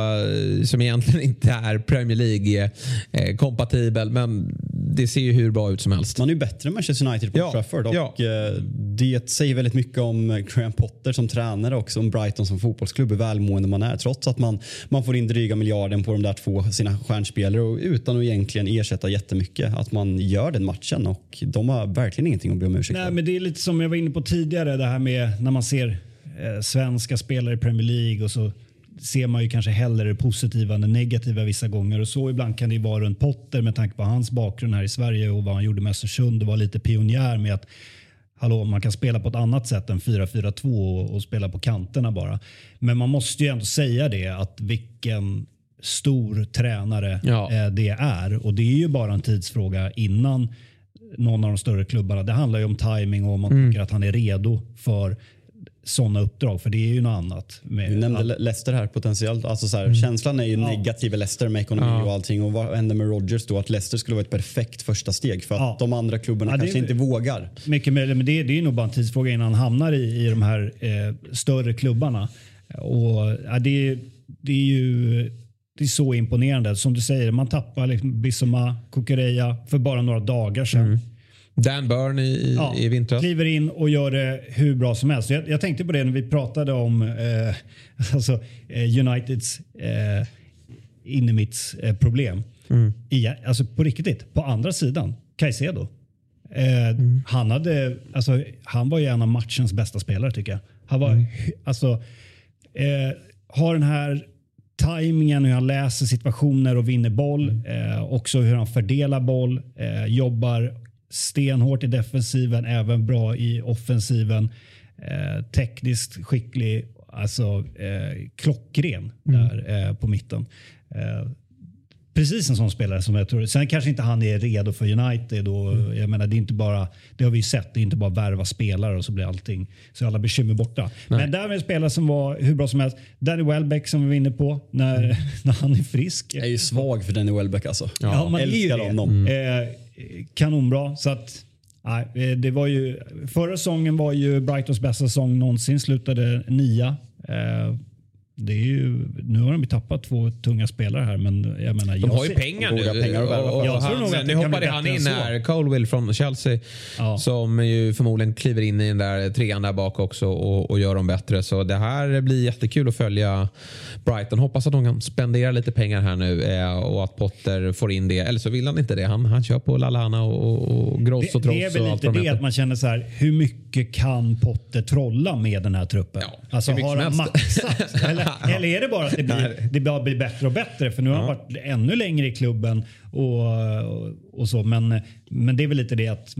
som egentligen inte är Premier League eh, kompatibel men det ser ju hur bra ut som helst. Man är ju bättre än Manchester United på Ja, Trafford och ja. eh, det säger väldigt mycket om eh, Graham Potter som tränare också, om Brighton som fotbollsklubb, hur välmående man är. Trots att man, man får in dryga miljarden på de där två sina stjärnspelare och utan att egentligen ersätta jättemycket. Att man gör den matchen och de har verkligen ingenting att be om ursäkt Nej, för. men det är lite som jag var inne på tidigare, det här med när man ser eh, svenska spelare i Premier League och så ser man ju kanske hellre det positiva än det negativa vissa gånger. Och så ibland kan det ju vara runt Potter med tanke på hans bakgrund här i Sverige och vad han gjorde med Östersund och var lite pionjär med att Hallå, man kan spela på ett annat sätt än 4-4-2 och, och spela på kanterna bara. Men man måste ju ändå säga det att vilken stor tränare Ja. eh, det är. Och det är ju bara en tidsfråga innan någon av de större klubbarna. Det handlar ju om timing och om man Mm. tycker att han är redo för sådana uppdrag. För det är ju något annat. Med Du nämnde att- Le- Leicester här potentiellt. Alltså så här, Mm. Känslan är ju negativ i Leicester med ekonomi Ja. och allting. Och vad händer med Rodgers då? Att Leicester skulle vara ett perfekt första steg för att Ja. de andra klubbarna Ja, det- kanske inte vågar. Mycket möjligt, men det, det är nog bara en tidsfråga innan han hamnar i, i de här eh, större klubbarna. Och, ja, det, det är ju det är så imponerande. Som du säger, man tappar liksom Bissoma, Kukureya för bara några dagar sedan. Dan Burn i, i, Ja, i vintras. Kliver in och gör det hur bra som helst. Jag, jag tänkte på det när vi pratade om eh, alltså, eh, Uniteds eh, innermittsproblem. Eh, problem. Igen, alltså på riktigt, på andra sidan, Caicedo. Eh, han, hade, alltså, han var ju en av matchens bästa spelare tycker jag. Han var, hy- alltså, eh, har den här tajmingen, hur han läser situationer och vinner boll. Eh, också hur han fördelar boll. Eh, jobbar stenhårt i defensiven, även bra i offensiven. Eh, tekniskt skicklig, alltså eh, klockren där eh, på mitten. Eh, precis en sån spelare som jag tror. Sen kanske inte han är redo för United. Och, Jag menar, det, är inte bara, det har vi ju sett. Det är inte bara värva spelare och så blir allting, så alla bekymmer borta. Men där var en spelare som var hur bra som helst. Danny Welbeck som vi var inne på när, när han är frisk. Jag är ju svag för Danny Welbeck alltså. Ja, man är ju Älskar det. honom. Eh, kanonbra. Så att, nej, eh, det var ju, förra säsongen var ju Brightons bästa säsong någonsin. Slutade nia. Eh, det är ju, nu har de ju tappat två tunga spelare här men jag menar... De har ju pengar nu. Pengar värva och, och, Jag tror han, nog att nu hoppade han in här, Colwill från Chelsea. Ja. Som ju förmodligen kliver in i den där trean där bak också och, och gör dem bättre. Så det här blir jättekul att följa Brighton. Hoppas att de kan spendera lite pengar här nu eh, och att Potter får in det. Eller så vill han inte det. Han, han kör på Lallana och, och, och Gross Det, och Tross det är väl och lite det att man känner så här, hur mycket kan Potter trolla med den här truppen? Ja, alltså har han maxat? Eller, är det bara att det blir, det bara blir bättre och bättre? För nu har han varit ännu längre i klubben och, och, så. Men, men det är väl lite det att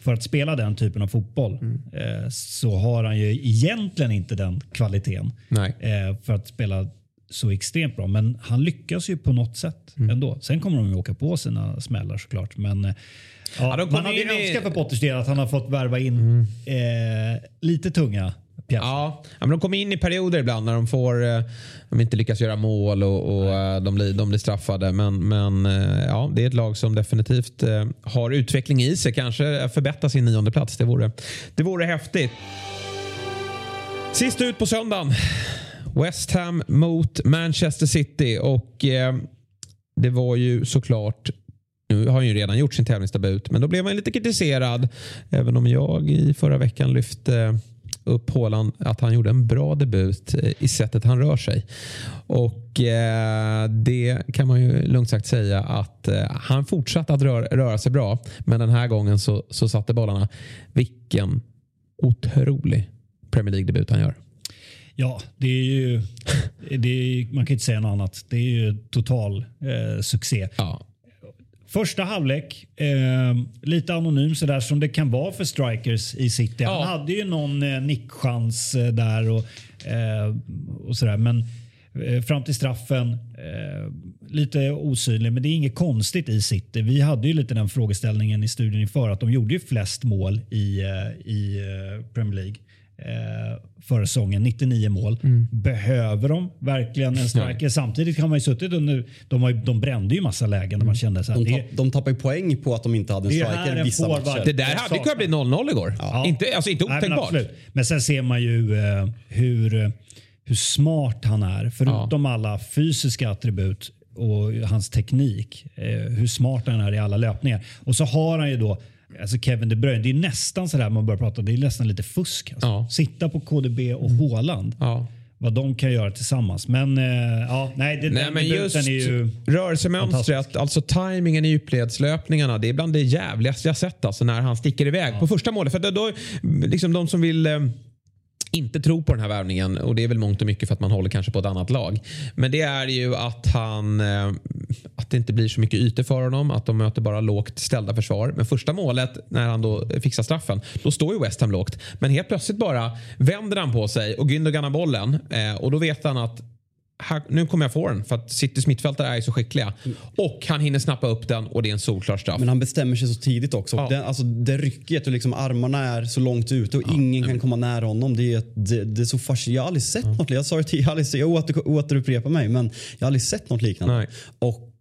för att spela den typen av fotboll Mm. eh, så har han ju egentligen inte den kvaliteten eh, för att spela så extremt bra. Men han lyckas ju på något sätt Mm. ändå. Sen kommer de ju åka på sina smällar såklart. Men eh, ja, Ja, man hade in i- önskat för Potters del att han har fått värva in eh, lite tunga pjäser. Ja, men de kommer in i perioder ibland när de får eh, de inte lyckas göra mål och, och eh, de, blir, de blir straffade. Men, men eh, ja, det är ett lag som definitivt har utveckling i sig. Kanske förbättra sin nionde plats. Det vore, det vore häftigt. Sist ut på söndagen. West Ham mot Manchester City. Och eh, det var ju såklart nu har han ju redan gjort sin tävlingsdebut, men då blev han lite kritiserad. Även om jag i förra veckan lyfte upp Haaland att han gjorde en bra debut eh, i sättet han rör sig. Och eh, det kan man ju lugnt sagt säga att eh, han fortsatte att röra, röra sig bra. Men den här gången så, så satte bollarna. Vilken otrolig Premier League-debut han gör. Ja, det är ju, det är, man kan inte säga något annat. Det är ju total eh, succé. Ja, Första halvlek, eh, lite anonym sådär som det kan vara för strikers i City. Ja. Han hade ju någon eh, nickchans eh, där och, eh, och sådär. Men eh, fram till straffen, eh, lite osynlig. Men det är inget konstigt i City. Vi hade ju lite den frågeställningen i studien inför att de gjorde ju flest mål i, i Premier League. Eh, förra säsongen, 99 mål. Behöver de verkligen en striker? Samtidigt kan man ju suttit under, de, har ju, de brände ju massa lägen där man kände så här, De, det, tapp, de tappar ju poäng på att de inte hade en striker i vissa forward- matcher. det där hade kunnat bli 0-0 igår. Ja. Inte, alltså inte Nej, men, otänkbart. men sen ser man ju eh, hur, eh, hur smart han är. Förutom alla fysiska attribut och hans teknik. Eh, hur smart han är i alla löpningar. Och så har han ju då Alltså Kevin De Bruyne, det är nästan sådär man börjar prata, det är nästan lite fusk. Alltså. Ja. Sitta på KDB och Haaland. Ja. Vad de kan göra tillsammans. Men eh, ja, nej, det, Nej, den men just är ju... rörelsemönstret, alltså tajmingen i djupledslöpningarna. Det är bland det jävligaste jag sett alltså, när han sticker iväg på första målet. För då, då, liksom de som vill eh, inte tro på den här värvningen och det är väl mångt och mycket för att man håller kanske på ett annat lag. Men det är ju att han eh, att det inte blir så mycket ytor för honom, att de möter bara lågt ställda försvar. Men första målet när han då fixar straffen, då står ju West Ham lågt. Men helt plötsligt bara vänder han på sig och Gündogan har bollen eh, och då vet han att här, nu kommer jag få den för att Citys mittfältare är så skickliga. Och han hinner snappa upp den och det är en solklar straff. Men han bestämmer sig så tidigt också. Ja. Den, alltså, det rycket och liksom armarna är så långt ute och ingen kan komma nära honom. Det är, det, det är så fascinerande. Jag har aldrig sett något Jag sa det tidigare, jag, åter, återupprepar mig men jag har aldrig sett något liknande. Nej. Och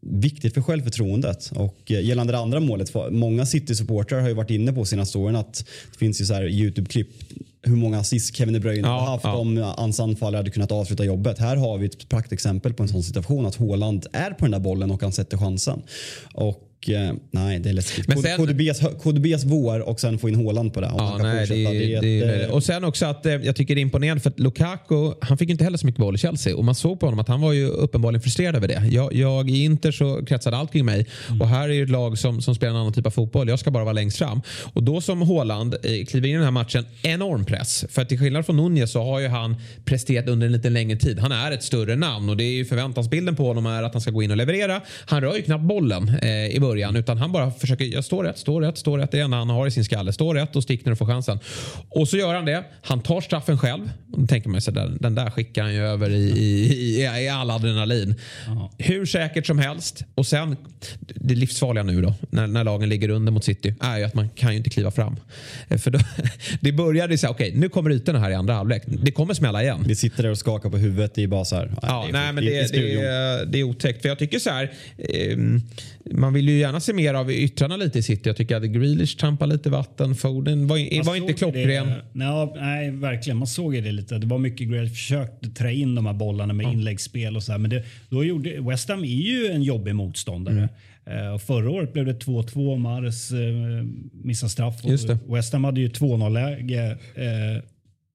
Viktigt för självförtroendet. Och eh, gällande det andra målet, många City-supportrar har ju varit inne på sina storyn att det finns ju så här Youtube-klipp hur många assist Kevin De Bruyne Ja, har haft ja. om hans anfallare hade kunnat avsluta jobbet. Här har vi ett praktexempel på en sån situation att Haaland är på den där bollen och han sätter chansen. Och eh, nej, det är läskigt. Men Men sen- KDBs, KDBs vår och sen få in Haaland på det. Ja, nej, det, ett, det, är- eh, och sen också att eh, jag tycker det är imponerande för att Lukaku, han fick inte heller så mycket boll i Chelsea och man såg på honom att han var ju uppenbarligen frustrerad över det. Jag, jag i Inter så kretsade allt kring mig och här är ju ett lag som, som spelar en annan typ av fotboll. Jag ska bara vara längst fram. Och då som Haaland eh, kliver in i den här matchen, enorm press. För att till skillnad från Nunez så har ju han presterat under en lite längre tid. Han är ett större namn och det är ju förväntansbilden på honom är att han ska gå in och leverera. Han rör ju knappt bollen eh, i början utan han bara försöker, jag står rätt, står rätt, står rätt. Det är det enda han har i sin skalle. Står rätt och stick när du får chansen. Och så gör han det. Han tar straffen själv. Då tänker man sig där, den där skickar han ju över i, i, i, i all adrenalin. Hur säkert som helst. Och sen, det livsfarliga nu då, när, när lagen ligger under mot City, är ju att man kan ju inte kliva fram. Eh, För då, det började så här, okej nu kommer ytorna här i andra halvlek. Det kommer smälla igen. vi sitter där och skakar på huvudet. Det är bara så här. Ja, nej, men I- i det, det, är, det är otäckt. För jag tycker så här. ehm, man vill ju gärna se mer av yttrarna lite i City. Jag tycker att Grealish trampar lite vatten. Foden var, var inte klockren. Det, nej, nej, verkligen. Man såg ju det lite. Det var mycket Grealish försökte trä in de här bollarna med inläggsspel och så här. Men det, då gjorde, West Ham är ju en jobbig motståndare. Mm. Och förra året blev det 2-2. Mares eh, missade straff. Och. West Ham hade ju 2-0-läge. Eh,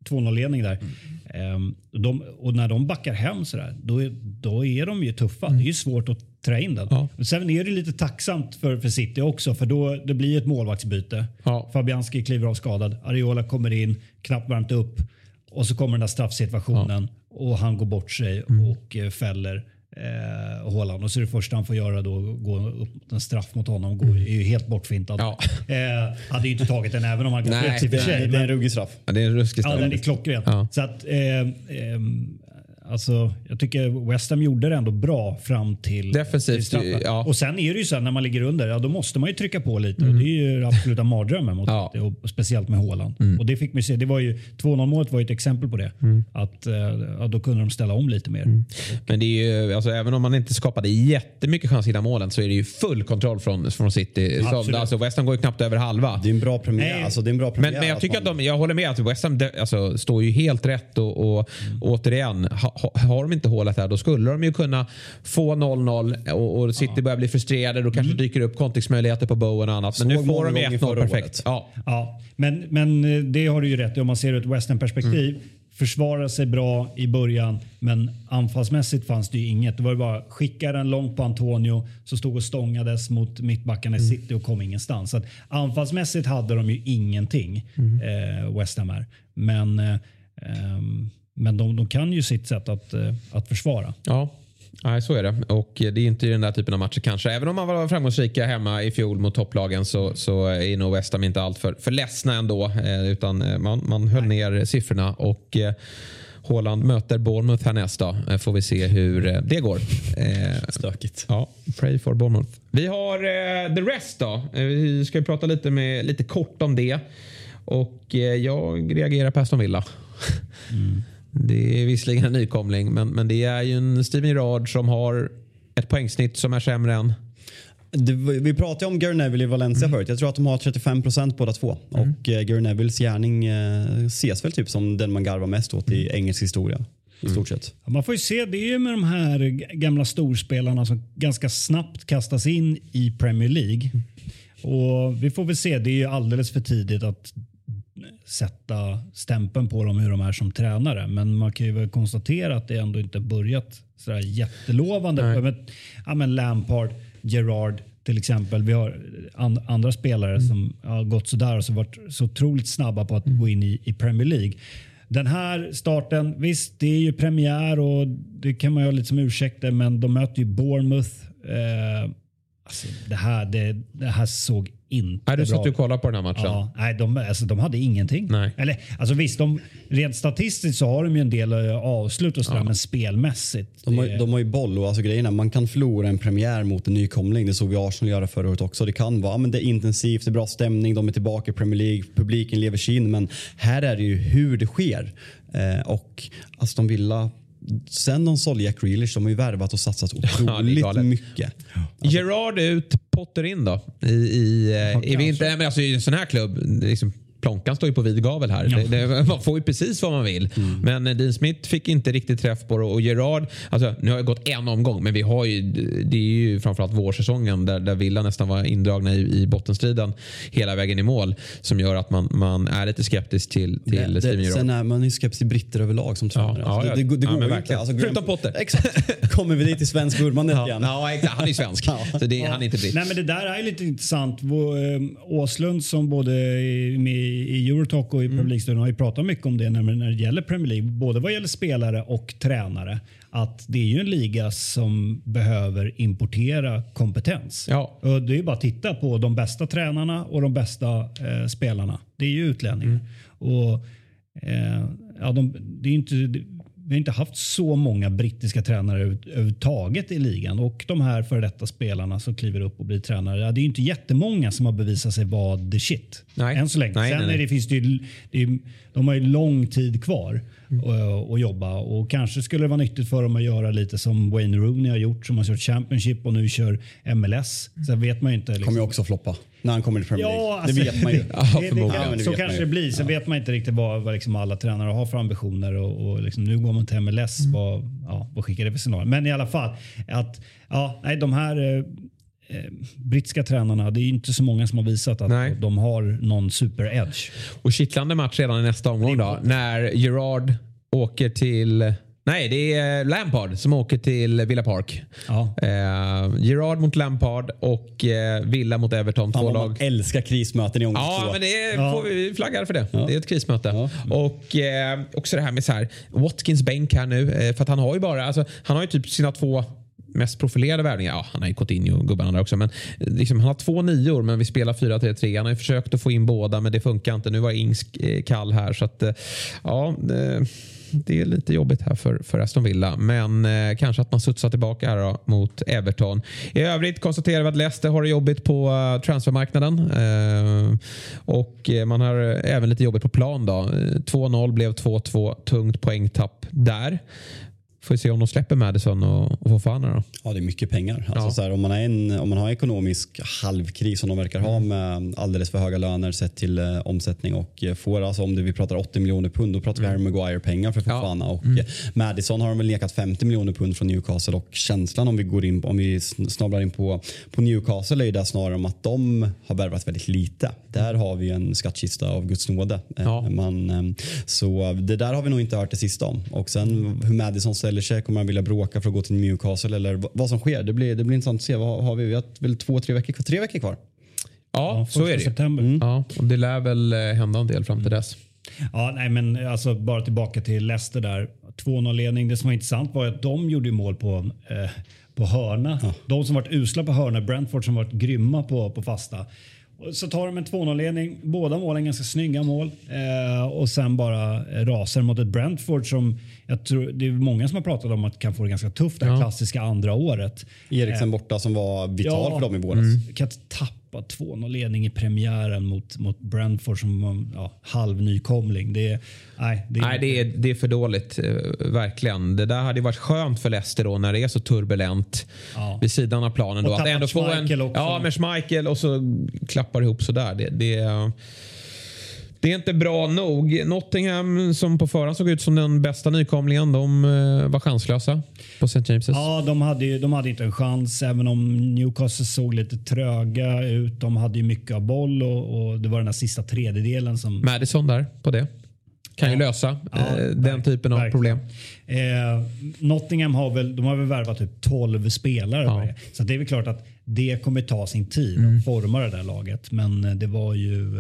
2-0-ledning där. Mm. Ehm, de, och när de backar hem sådär, då, är- då är de ju tuffa. Det är ju svårt att trä in den. Mm. Ja. Men Sen är det lite tacksamt för, för City också, för då det blir ett målvaktsbyte. Ja. Fabianski kliver av skadad. Areola kommer in, knappt värmt upp. Och så kommer den där straffsituationen och han går bort sig Mm. och eh, fäller eh, Haaland. Och så är det första han får göra då gå upp en straff mot honom. Går, är ju helt bortfintad. Ja. Eh, hade ju inte tagit den även om han gått rätt i och för Det, sig. är- det är en ruggig straff. Ja, det är en ruskig Ja, straff. den är klockren. Ja. Så att, eh, ehm, alltså, jag tycker West Ham gjorde det ändå bra fram till Defensivt, till straffen. ja. Och sen är det ju så här, när man ligger under, ja, då måste man ju trycka på lite. Och det är ju absoluta mardrömmen mot Ja. det, och speciellt med Haaland. Mm. Och det fick man se, det var ju 2-0 målet var ju ett exempel på det. Att eh, ja, då kunde de ställa om lite mer. Mm. Men det är ju, alltså, även om man inte skapade jättemycket chans innan målen så är det ju full kontroll från, från City. Absolut. alltså, West Ham går ju knappt över halva. Det är en bra premiär. Nej. Alltså, det är en bra premiär Men, men jag tycker att man- de, jag håller med att West Ham de- alltså, står ju helt rätt och, och återigen, ha, ha, har de inte hålet här då skulle de ju kunna få 0-0 och, och City börjar bli frustrerade. Då kanske dyker upp kontringsmöjligheter på Bowen och annat. Men Såg nu får de gånger 1-0 förra perfekt. Ja. Ja, men, men eh, det har du ju rätt i om man ser det ur ett West Ham-perspektiv. Försvara sig bra i början, men anfallsmässigt fanns det ju inget. Det var ju bara skicka den långt på Antonio som stod och stångades mot mittbackarna i City och kom ingenstans. Så att anfallsmässigt hade de ju ingenting, eh, West Ham här. Men, eh, ehm, men de, de kan ju sitt sätt att, eh, att försvara. Ja, Nej, så är det. Och det är inte den där typen av matcher kanske. Även om man var framgångsrika hemma i fjol mot topplagen så, så är nog West Ham inte allt för, för ledsna ändå. Eh, utan eh, man, man höll ner siffrorna och eh, Haaland möter Bournemouth härnäst då. Eh, får vi se hur det går. Stökigt. Ja, pray for Bournemouth. Vi har the rest då. Vi ska prata lite, med, lite kort om det. Och jag reagerar på Aston Villa. Det är visserligen en nykomling men, men det är ju en Steven Gerrard som har ett poängsnitt som är sämre än Det, vi pratade om Gary Neville i Valencia Mm. förut. Jag tror att de har 35 procent båda två. Och eh, Gary Nevilles gärning eh, ses väl typ som den man garvar mest åt Mm. i engelsk historia. I stort sett. Ja, Man får ju se, det är ju med de här gamla storspelarna som ganska snabbt kastas in i Premier League. Och Vi får väl se, det är ju alldeles för tidigt att sätta stämpeln på dem hur de är som tränare. Men man kan ju väl konstatera att det ändå inte börjat sådär jättelovande. Nej. Men, ja, men Lampard, Gerard till exempel. Vi har an, andra spelare som har gått sådär och så varit så otroligt snabba på att gå in i, i Premier League. Den här starten, visst det är ju premiär och det kan man ju ha lite som ursäkter men de möter ju Bournemouth. Eh, alltså det, här, det, det här såg inte Nej, du bra. satt och kollade på den här matchen. Ja, nej, de, alltså, de hade ingenting. Nej. Eller, alltså, visst, de, rent statistiskt så har de ju en del eh, avslut och sådär, men spelmässigt. De har, det- de har ju boll och alltså grejerna, man kan förlora en premiär mot en nykomling. Det såg vi Arsenal göra förra året också. Det kan vara, ja, men det är intensivt, det är bra stämning, de är tillbaka i Premier League, publiken lever sin. Men här är det ju hur det sker. Eh, och Aston Villa, sen de sålde Jack Grealish, de har ju värvat och satsat otroligt galet. mycket. Gerard ut, Potter in då. I, i, eh, i vinter, men alltså, i en sån här klubb. Liksom, Plånkan står ju på vid gavel här. Det, det, man får ju precis vad man vill. Men eh, Dean Smith fick inte riktigt träff på det. Och Gerard, alltså, nu har det gått en omgång men vi har ju, det är ju framförallt vårsäsongen där, där Villa nästan var indragna i, i bottenstriden hela vägen i mål. Som gör att man, man är lite skeptisk till, till Det, Steven det, Gerrard. sen är man ju skeptisk till britter överlag som tränare. ja, Alltså, ja. det, det, det Ja, går verkligen. inte. Alltså, Förutom Potter. Exakt. Kommer vi dit till svensk vurmandet Ja, igen. ja, exakt. han är svensk. Så det, han är inte britt. Nej, men det där är lite intressant. Vår, eh, Åslund som både är med i Eurotalk och i Premier League-studion har ju pratat mycket om det när, när det gäller Premier League. Både vad gäller spelare och tränare. Att det är ju en liga som behöver importera kompetens. Ja. Och det är ju bara att titta på de bästa tränarna och de bästa eh, spelarna. Det är ju utlänningar. Och, eh, ja, de, det är inte, vi har inte haft så många brittiska tränare över- överhuvudtaget i ligan. Och de här före detta spelarna som kliver upp och blir tränare. Det är ju inte jättemånga som har bevisat sig vara the shit. Nej. Än så länge. Nej, Sen nej, nej. Är det, finns det ju, det är, de har ju lång tid kvar Mm. att- att jobba. Och kanske skulle det vara nyttigt för dem att göra lite som Wayne Rooney har gjort. Som har kört Championship och nu kör MLS. Sen vet man ju inte. Liksom. Kommer ju också floppa när han kommer till Premier League. Ja, alltså, det vet man ju. det, det Ja, det så kanske ju. det blir. Sen vet man inte riktigt vad, vad liksom alla tränare har för ambitioner. Och, och liksom, nu går man till MLS. Mm. Vad, ja, vad skickar det för signal? Men i alla fall. Att, ja, nej, de här eh, eh, brittiska tränarna, det är ju inte så många som har visat att Nej. de har någon super-edge. Och kittlande match redan i nästa omgång då. När Gerard åker till... Nej, det är Lampard som åker till Villa Park. Ja. Eh, Gerard mot Lampard och eh, Villa mot Everton. Fan två lag. älskar krismöten i omgång Ja, men det är, Ja. får vi flaggar för det. Det är ett krismöte. Ja. Och eh, också det här med så här, Watkins bänk här nu. Eh, för att han har ju bara, alltså, han har ju typ sina två mest profilerade värvningar. Ja, han har ju Coutinho och gubbarna där också. Men eh, liksom, han har två nior men vi spelar 4-3-3. Han har ju försökt att få in båda men det funkar inte. Nu var Ings eh, kall här så att eh, ja. Det, det är lite jobbigt här för, för Aston Villa. Men eh, kanske att man studsar tillbaka här då, mot Everton. I övrigt konstaterar vi att Leicester har det jobbigt på uh, transfermarknaden. Uh, och uh, man har även lite jobbigt på plan. Då. 2-0 blev 2-2. Tungt poängtapp där. Får se om de släpper Madison och, och Fofana då. Ja, det är mycket pengar. Alltså, Ja. så här, om, man är en, om man har ekonomisk halvkris som de verkar ha Mm. med alldeles för höga löner sett till eh, omsättning och eh, får alltså om det, vi pratar 80 miljoner pund då pratar vi Harry Maguire-pengar för Mm. Ja. Mm. Fofana och eh, Madison har de väl nekat 50 miljoner pund från Newcastle och känslan om vi går in om vi sn- snabbar in på, på Newcastle är ju det snarare om att de har värvat väldigt lite. Där har vi en skattkista av Guds nåde. Eh, Ja. Man, eh, så det där har vi nog inte hört det sista om. Och sen hur Madison ställer sig, kommer han vilja bråka för att gå till Newcastle eller vad som sker? Det blir, det blir intressant att se. Vad har vi? Vi har väl två, tre veckor? Tre veckor kvar? Ja, så första är det september. Ja, och det lär väl eh, hända en del fram till dess. Ja, nej, men alltså bara tillbaka till Leicester där. 2-0 ledning. Det som var intressant var att de gjorde mål på, eh, på hörna. De som varit usla på hörna, Brentford som varit grymma på, på fasta. Så tar de en 2-0 ledning. Båda målen ganska snygga mål. Eh, och sen bara eh, rasar mot ett Brentford som jag tror det är många som har pratat om att kan få det ganska tufft det här klassiska andra året. Eriksen borta som var vital Ja. för dem i våras. Mm. Kan inte tappa 2-0 ledning i premiären mot, mot Brentford som ja, halv nykomling. Det, nej, det, är Nej, det är, det är för dåligt. eh, verkligen. Det där hade varit skönt för Leicester då när det är så turbulent Ja. vid sidan av planen. Då. Och Att ändå få en, också. Ja, med Schmeichel och så klappar ihop sådär. Det, det, det är inte bra nog. Nottingham som på förhand såg ut som den bästa nykomlingen, de eh, var chanslösa på St. James's. Ja, de hade, ju, de hade inte en chans även om Newcastle såg lite tröga ut. De hade ju mycket av boll och, och det var den här sista tredjedelen som... Madison där på det. Kan ju lösa Ja, eh, den verk- typen av verkligen. problem. Eh, Nottingham har väl, de har väl värvat typ 12 spelare. Ja. Så det är väl klart att det kommer ta sin tid Mm. att forma det där laget. Men eh, det var ju,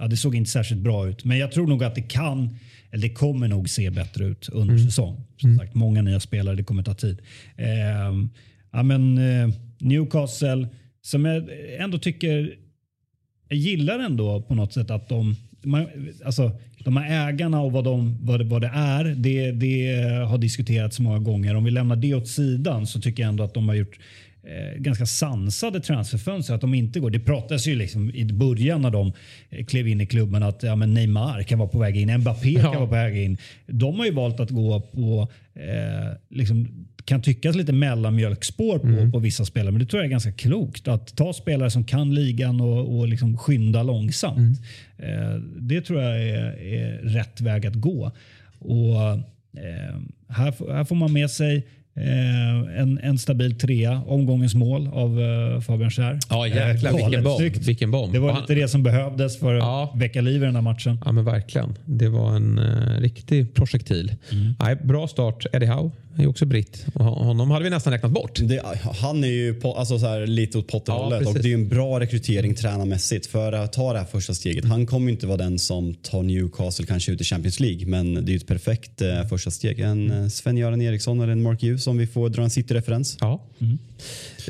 ja, det såg inte särskilt bra ut. Men jag tror nog att det kan, eller det kommer nog se bättre ut under Mm. säsong. Som sagt, många nya spelare, det kommer ta tid. Eh, ja, men, eh, Newcastle, som jag ändå tycker jag gillar ändå på något sätt att de man, alltså, de här ägarna och vad, de, vad, det, vad det är, det, det har diskuterats många gånger. Om vi lämnar det åt sidan så tycker jag ändå att de har gjort eh, ganska sansade transferfönster. Att de inte går. Det pratades ju liksom i början när de eh, klev in i klubben att ja, men Neymar kan vara på väg in, Mbappé kan vara på väg in. De har ju valt att gå på eh, liksom, kan tyckas lite mellanmjölkspår på, Mm. på vissa spelare. Men det tror jag är ganska klokt. Att ta spelare som kan ligan och, och liksom skynda långsamt. Mm. Eh, det tror jag är, är rätt väg att gå. Och eh, här, här får man med sig eh, en, en stabil trea. Omgångens mål av eh, Fabian Schär. Ja, jäklar, Eh, vilken bomb. snyggt. Vilken bomb. Det var han- lite det som behövdes för att Ja. väcka liv i den här matchen. Ja men verkligen. Det var en eh, riktig projektil. Mm. Nej, bra start. Eddie Howe är ju också britt. Och hon- honom hade vi nästan räknat bort. Det, han är ju på, alltså så här, lite åt Potter-hållet Ja, och det är en bra rekrytering tränarmässigt för att ta det här första steget. Han kommer ju inte vara den som tar Newcastle kanske ut i Champions League men det är ju ett perfekt eh, första steg. En eh, Sven-Göran Eriksson eller en Mark Hughes om vi får dra en City-referens. Ja.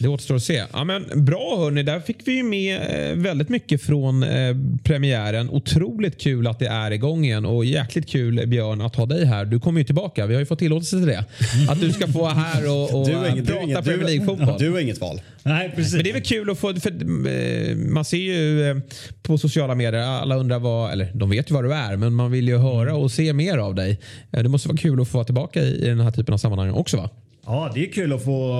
Det återstår att se. Ja, men bra hörni, där fick vi ju med eh, väldigt mycket från eh, premiären. Otroligt kul att det är igång igen och jäkligt kul Björn att ha dig här. Du kommer ju tillbaka. Vi har ju fått tillåtelse till det. Att du ska få vara här och, och Du inget- du är prata inget- Premier du- League-fotboll. Du har inget val. Nej, precis. Men det är väl kul att få, för eh, man ser ju eh, på sociala medier, alla undrar vad, eller de vet ju vad du är, men man vill ju höra och se mer av dig. Det måste vara kul att få vara tillbaka i, i den här typen av sammanhang också va? Ja, det är kul att få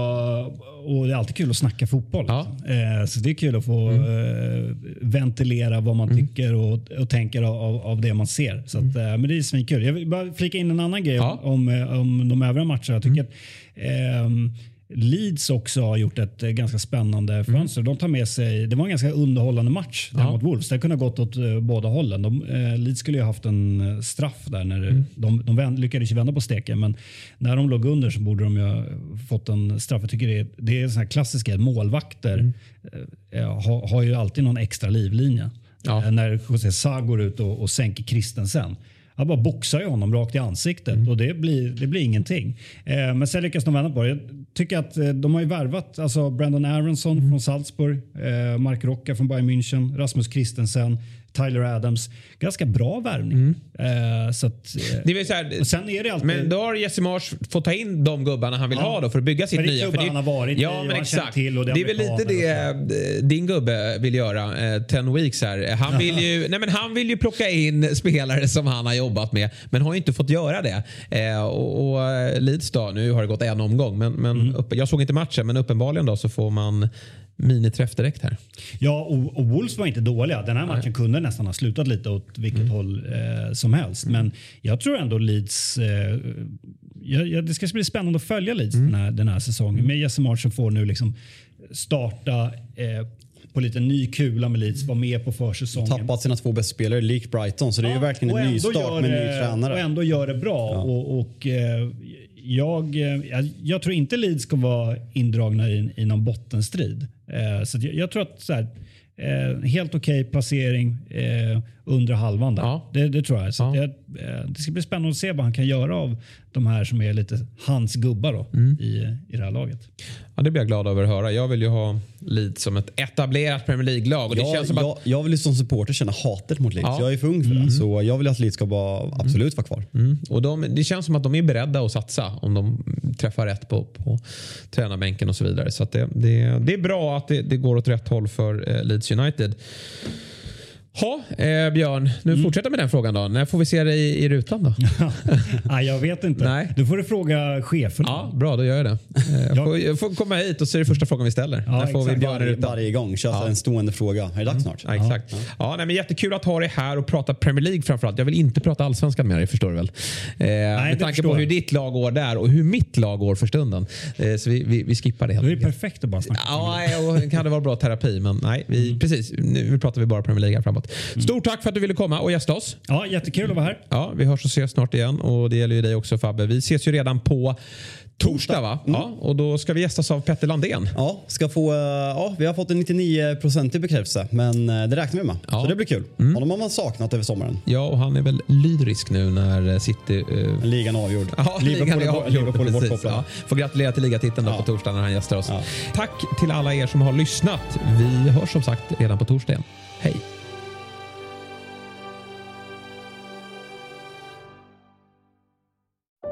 och det är alltid kul att snacka fotboll. Ja. Eh, så det är kul att få eh, ventilera vad man tycker och, och tänker av, av det man ser. Så att, eh, men det är svinkul. Jag vill bara flika in en annan grej Ja. om, eh, om de övriga matcherna. Jag tycker att ehm, Leeds också har gjort ett eh, ganska spännande fönster. De tar med sig, det var en ganska underhållande match där Ja. mot Wolves. Det kunde ha gått åt eh, båda hållen. De, eh, Leeds skulle ju ha haft en eh, straff där. När De, de vänd, lyckades ju vända på steken men när de låg under så borde de ju ha fått en straff. Jag tycker det är, det är en sån här klassisk grej. Målvakter eh, har, har ju alltid någon extra livlinje. Ja. Eh, när José Sa går ut och, och sänker Christensen. Han bara boxar ju honom rakt i ansiktet och det blir, det blir ingenting. Eh, men sen lyckas de vända på det. Tycker att eh, de har ju värvat alltså Brandon Aronson från Salzburg, eh, Mark Rocca från Bayern München, Rasmus Christensen, Tyler Adams. Ganska bra värvning. Eh, så att, eh, Det är väl så här, och sen är det alltid... men då har Jesse Marsh fått ta in de gubbarna han vill Ja. ha då för att bygga sitt För det nya. han har varit i ja, och men exakt. till och det är det är väl lite det eh, din gubbe vill göra, eh, Ten Weeks här. Han vill, ju, nej men han vill ju plocka in spelare som han har jobbat med men har ju inte fått göra det. Eh, och, och eh, Leeds då, nu har det gått en omgång men, men Mm. upp, jag såg inte matchen men uppenbarligen då så får man miniträff direkt här. Ja, och, och Wolves var inte dåliga. Den här matchen kunde nästan ha slutat lite åt vilket Mm. håll eh, som helst. Men jag tror ändå Leeds... Eh, ja, ja, det ska bli spännande att följa Leeds Mm. den, här, den här säsongen. Med Jesse March som får nu liksom starta eh, på lite ny kula med Leeds. Vara med på försäsongen. Tappat sina två bästa spelare, lik Brighton. Så det är ju Ja, verkligen en nystart med en ny tränare. Och ändå gör det bra. Och, och, eh, jag, eh, jag, jag tror inte Leeds kommer vara indragna i, i någon bottenstrid. Eh, så jag, jag tror att så här, eh, helt okej placering eh, under halvan där. Ja. Det, det tror jag. Så Ja. jag det ska bli spännande att se vad han kan göra av de här som är lite hans gubbar då, Mm. i, i det här laget. Ja, det blir jag glad över att höra. Jag vill ju ha Leeds som ett etablerat Premier League-lag. Det jag, känns som jag, att jag vill ju som supporter känna hatet mot Leeds. Ja. Jag är för ung för det. Så jag vill att Leeds ska bara absolut vara kvar. Mm. Och de, det känns som att de är beredda att satsa om de träffar rätt på, på tränarbänken och så vidare. Så att det, det, det är bra att det, det går åt rätt håll för eh, Leeds United. Ha, eh, Björn, nu Mm. fortsätter med den frågan då. När får vi se dig i, i rutan då? Nej, jag vet inte. Nej. Du får du fråga chefen. Ja, bra, då gör jag det. Eh, Jag får, jag får komma hit och så är det första frågan vi ställer. Ja, När får vi exakt. Björn i rutan? varje gång. Kör en stående fråga. Är det dags snart? Ja, exakt. Ja. nej, men jättekul att ha dig här och prata Premier League framförallt. Jag vill inte prata allsvenskan med dig, förstår du väl? Eh, med det tanke på hur ditt lag går där och hur mitt lag går för stunden. Eh, så vi, vi, vi skippar det helt Det är perfekt att bara snacka. Ja, nej, och det kan det vara bra terapi, men nej, vi, precis. Nu pratar vi bara Premier League här framåt. Stort tack för att du ville komma och gästa oss. Ja, jättekul att vara här. Ja, vi hörs och ses snart igen och det gäller ju dig också Fabbe. Vi ses ju redan på torsdag va? Ja, och då ska vi gästas av Petter Landén. Ja, ska få, eh, ja, vi har fått en 99% bekräftelse, men eh, det räknar vi med. Ja. Så det blir kul. Honom har man saknat över sommaren. Ja, och han är väl lyrisk nu när City eh, Ligan avgjord. Ja, Liverpool, ligan är är- avgjord. Liverpool är ja. Får gratulera till ligatiteln då Ja. på torsdag när han gästar oss. Ja. Tack till alla er som har lyssnat. Vi hörs som sagt redan på torsdag igen. Hej!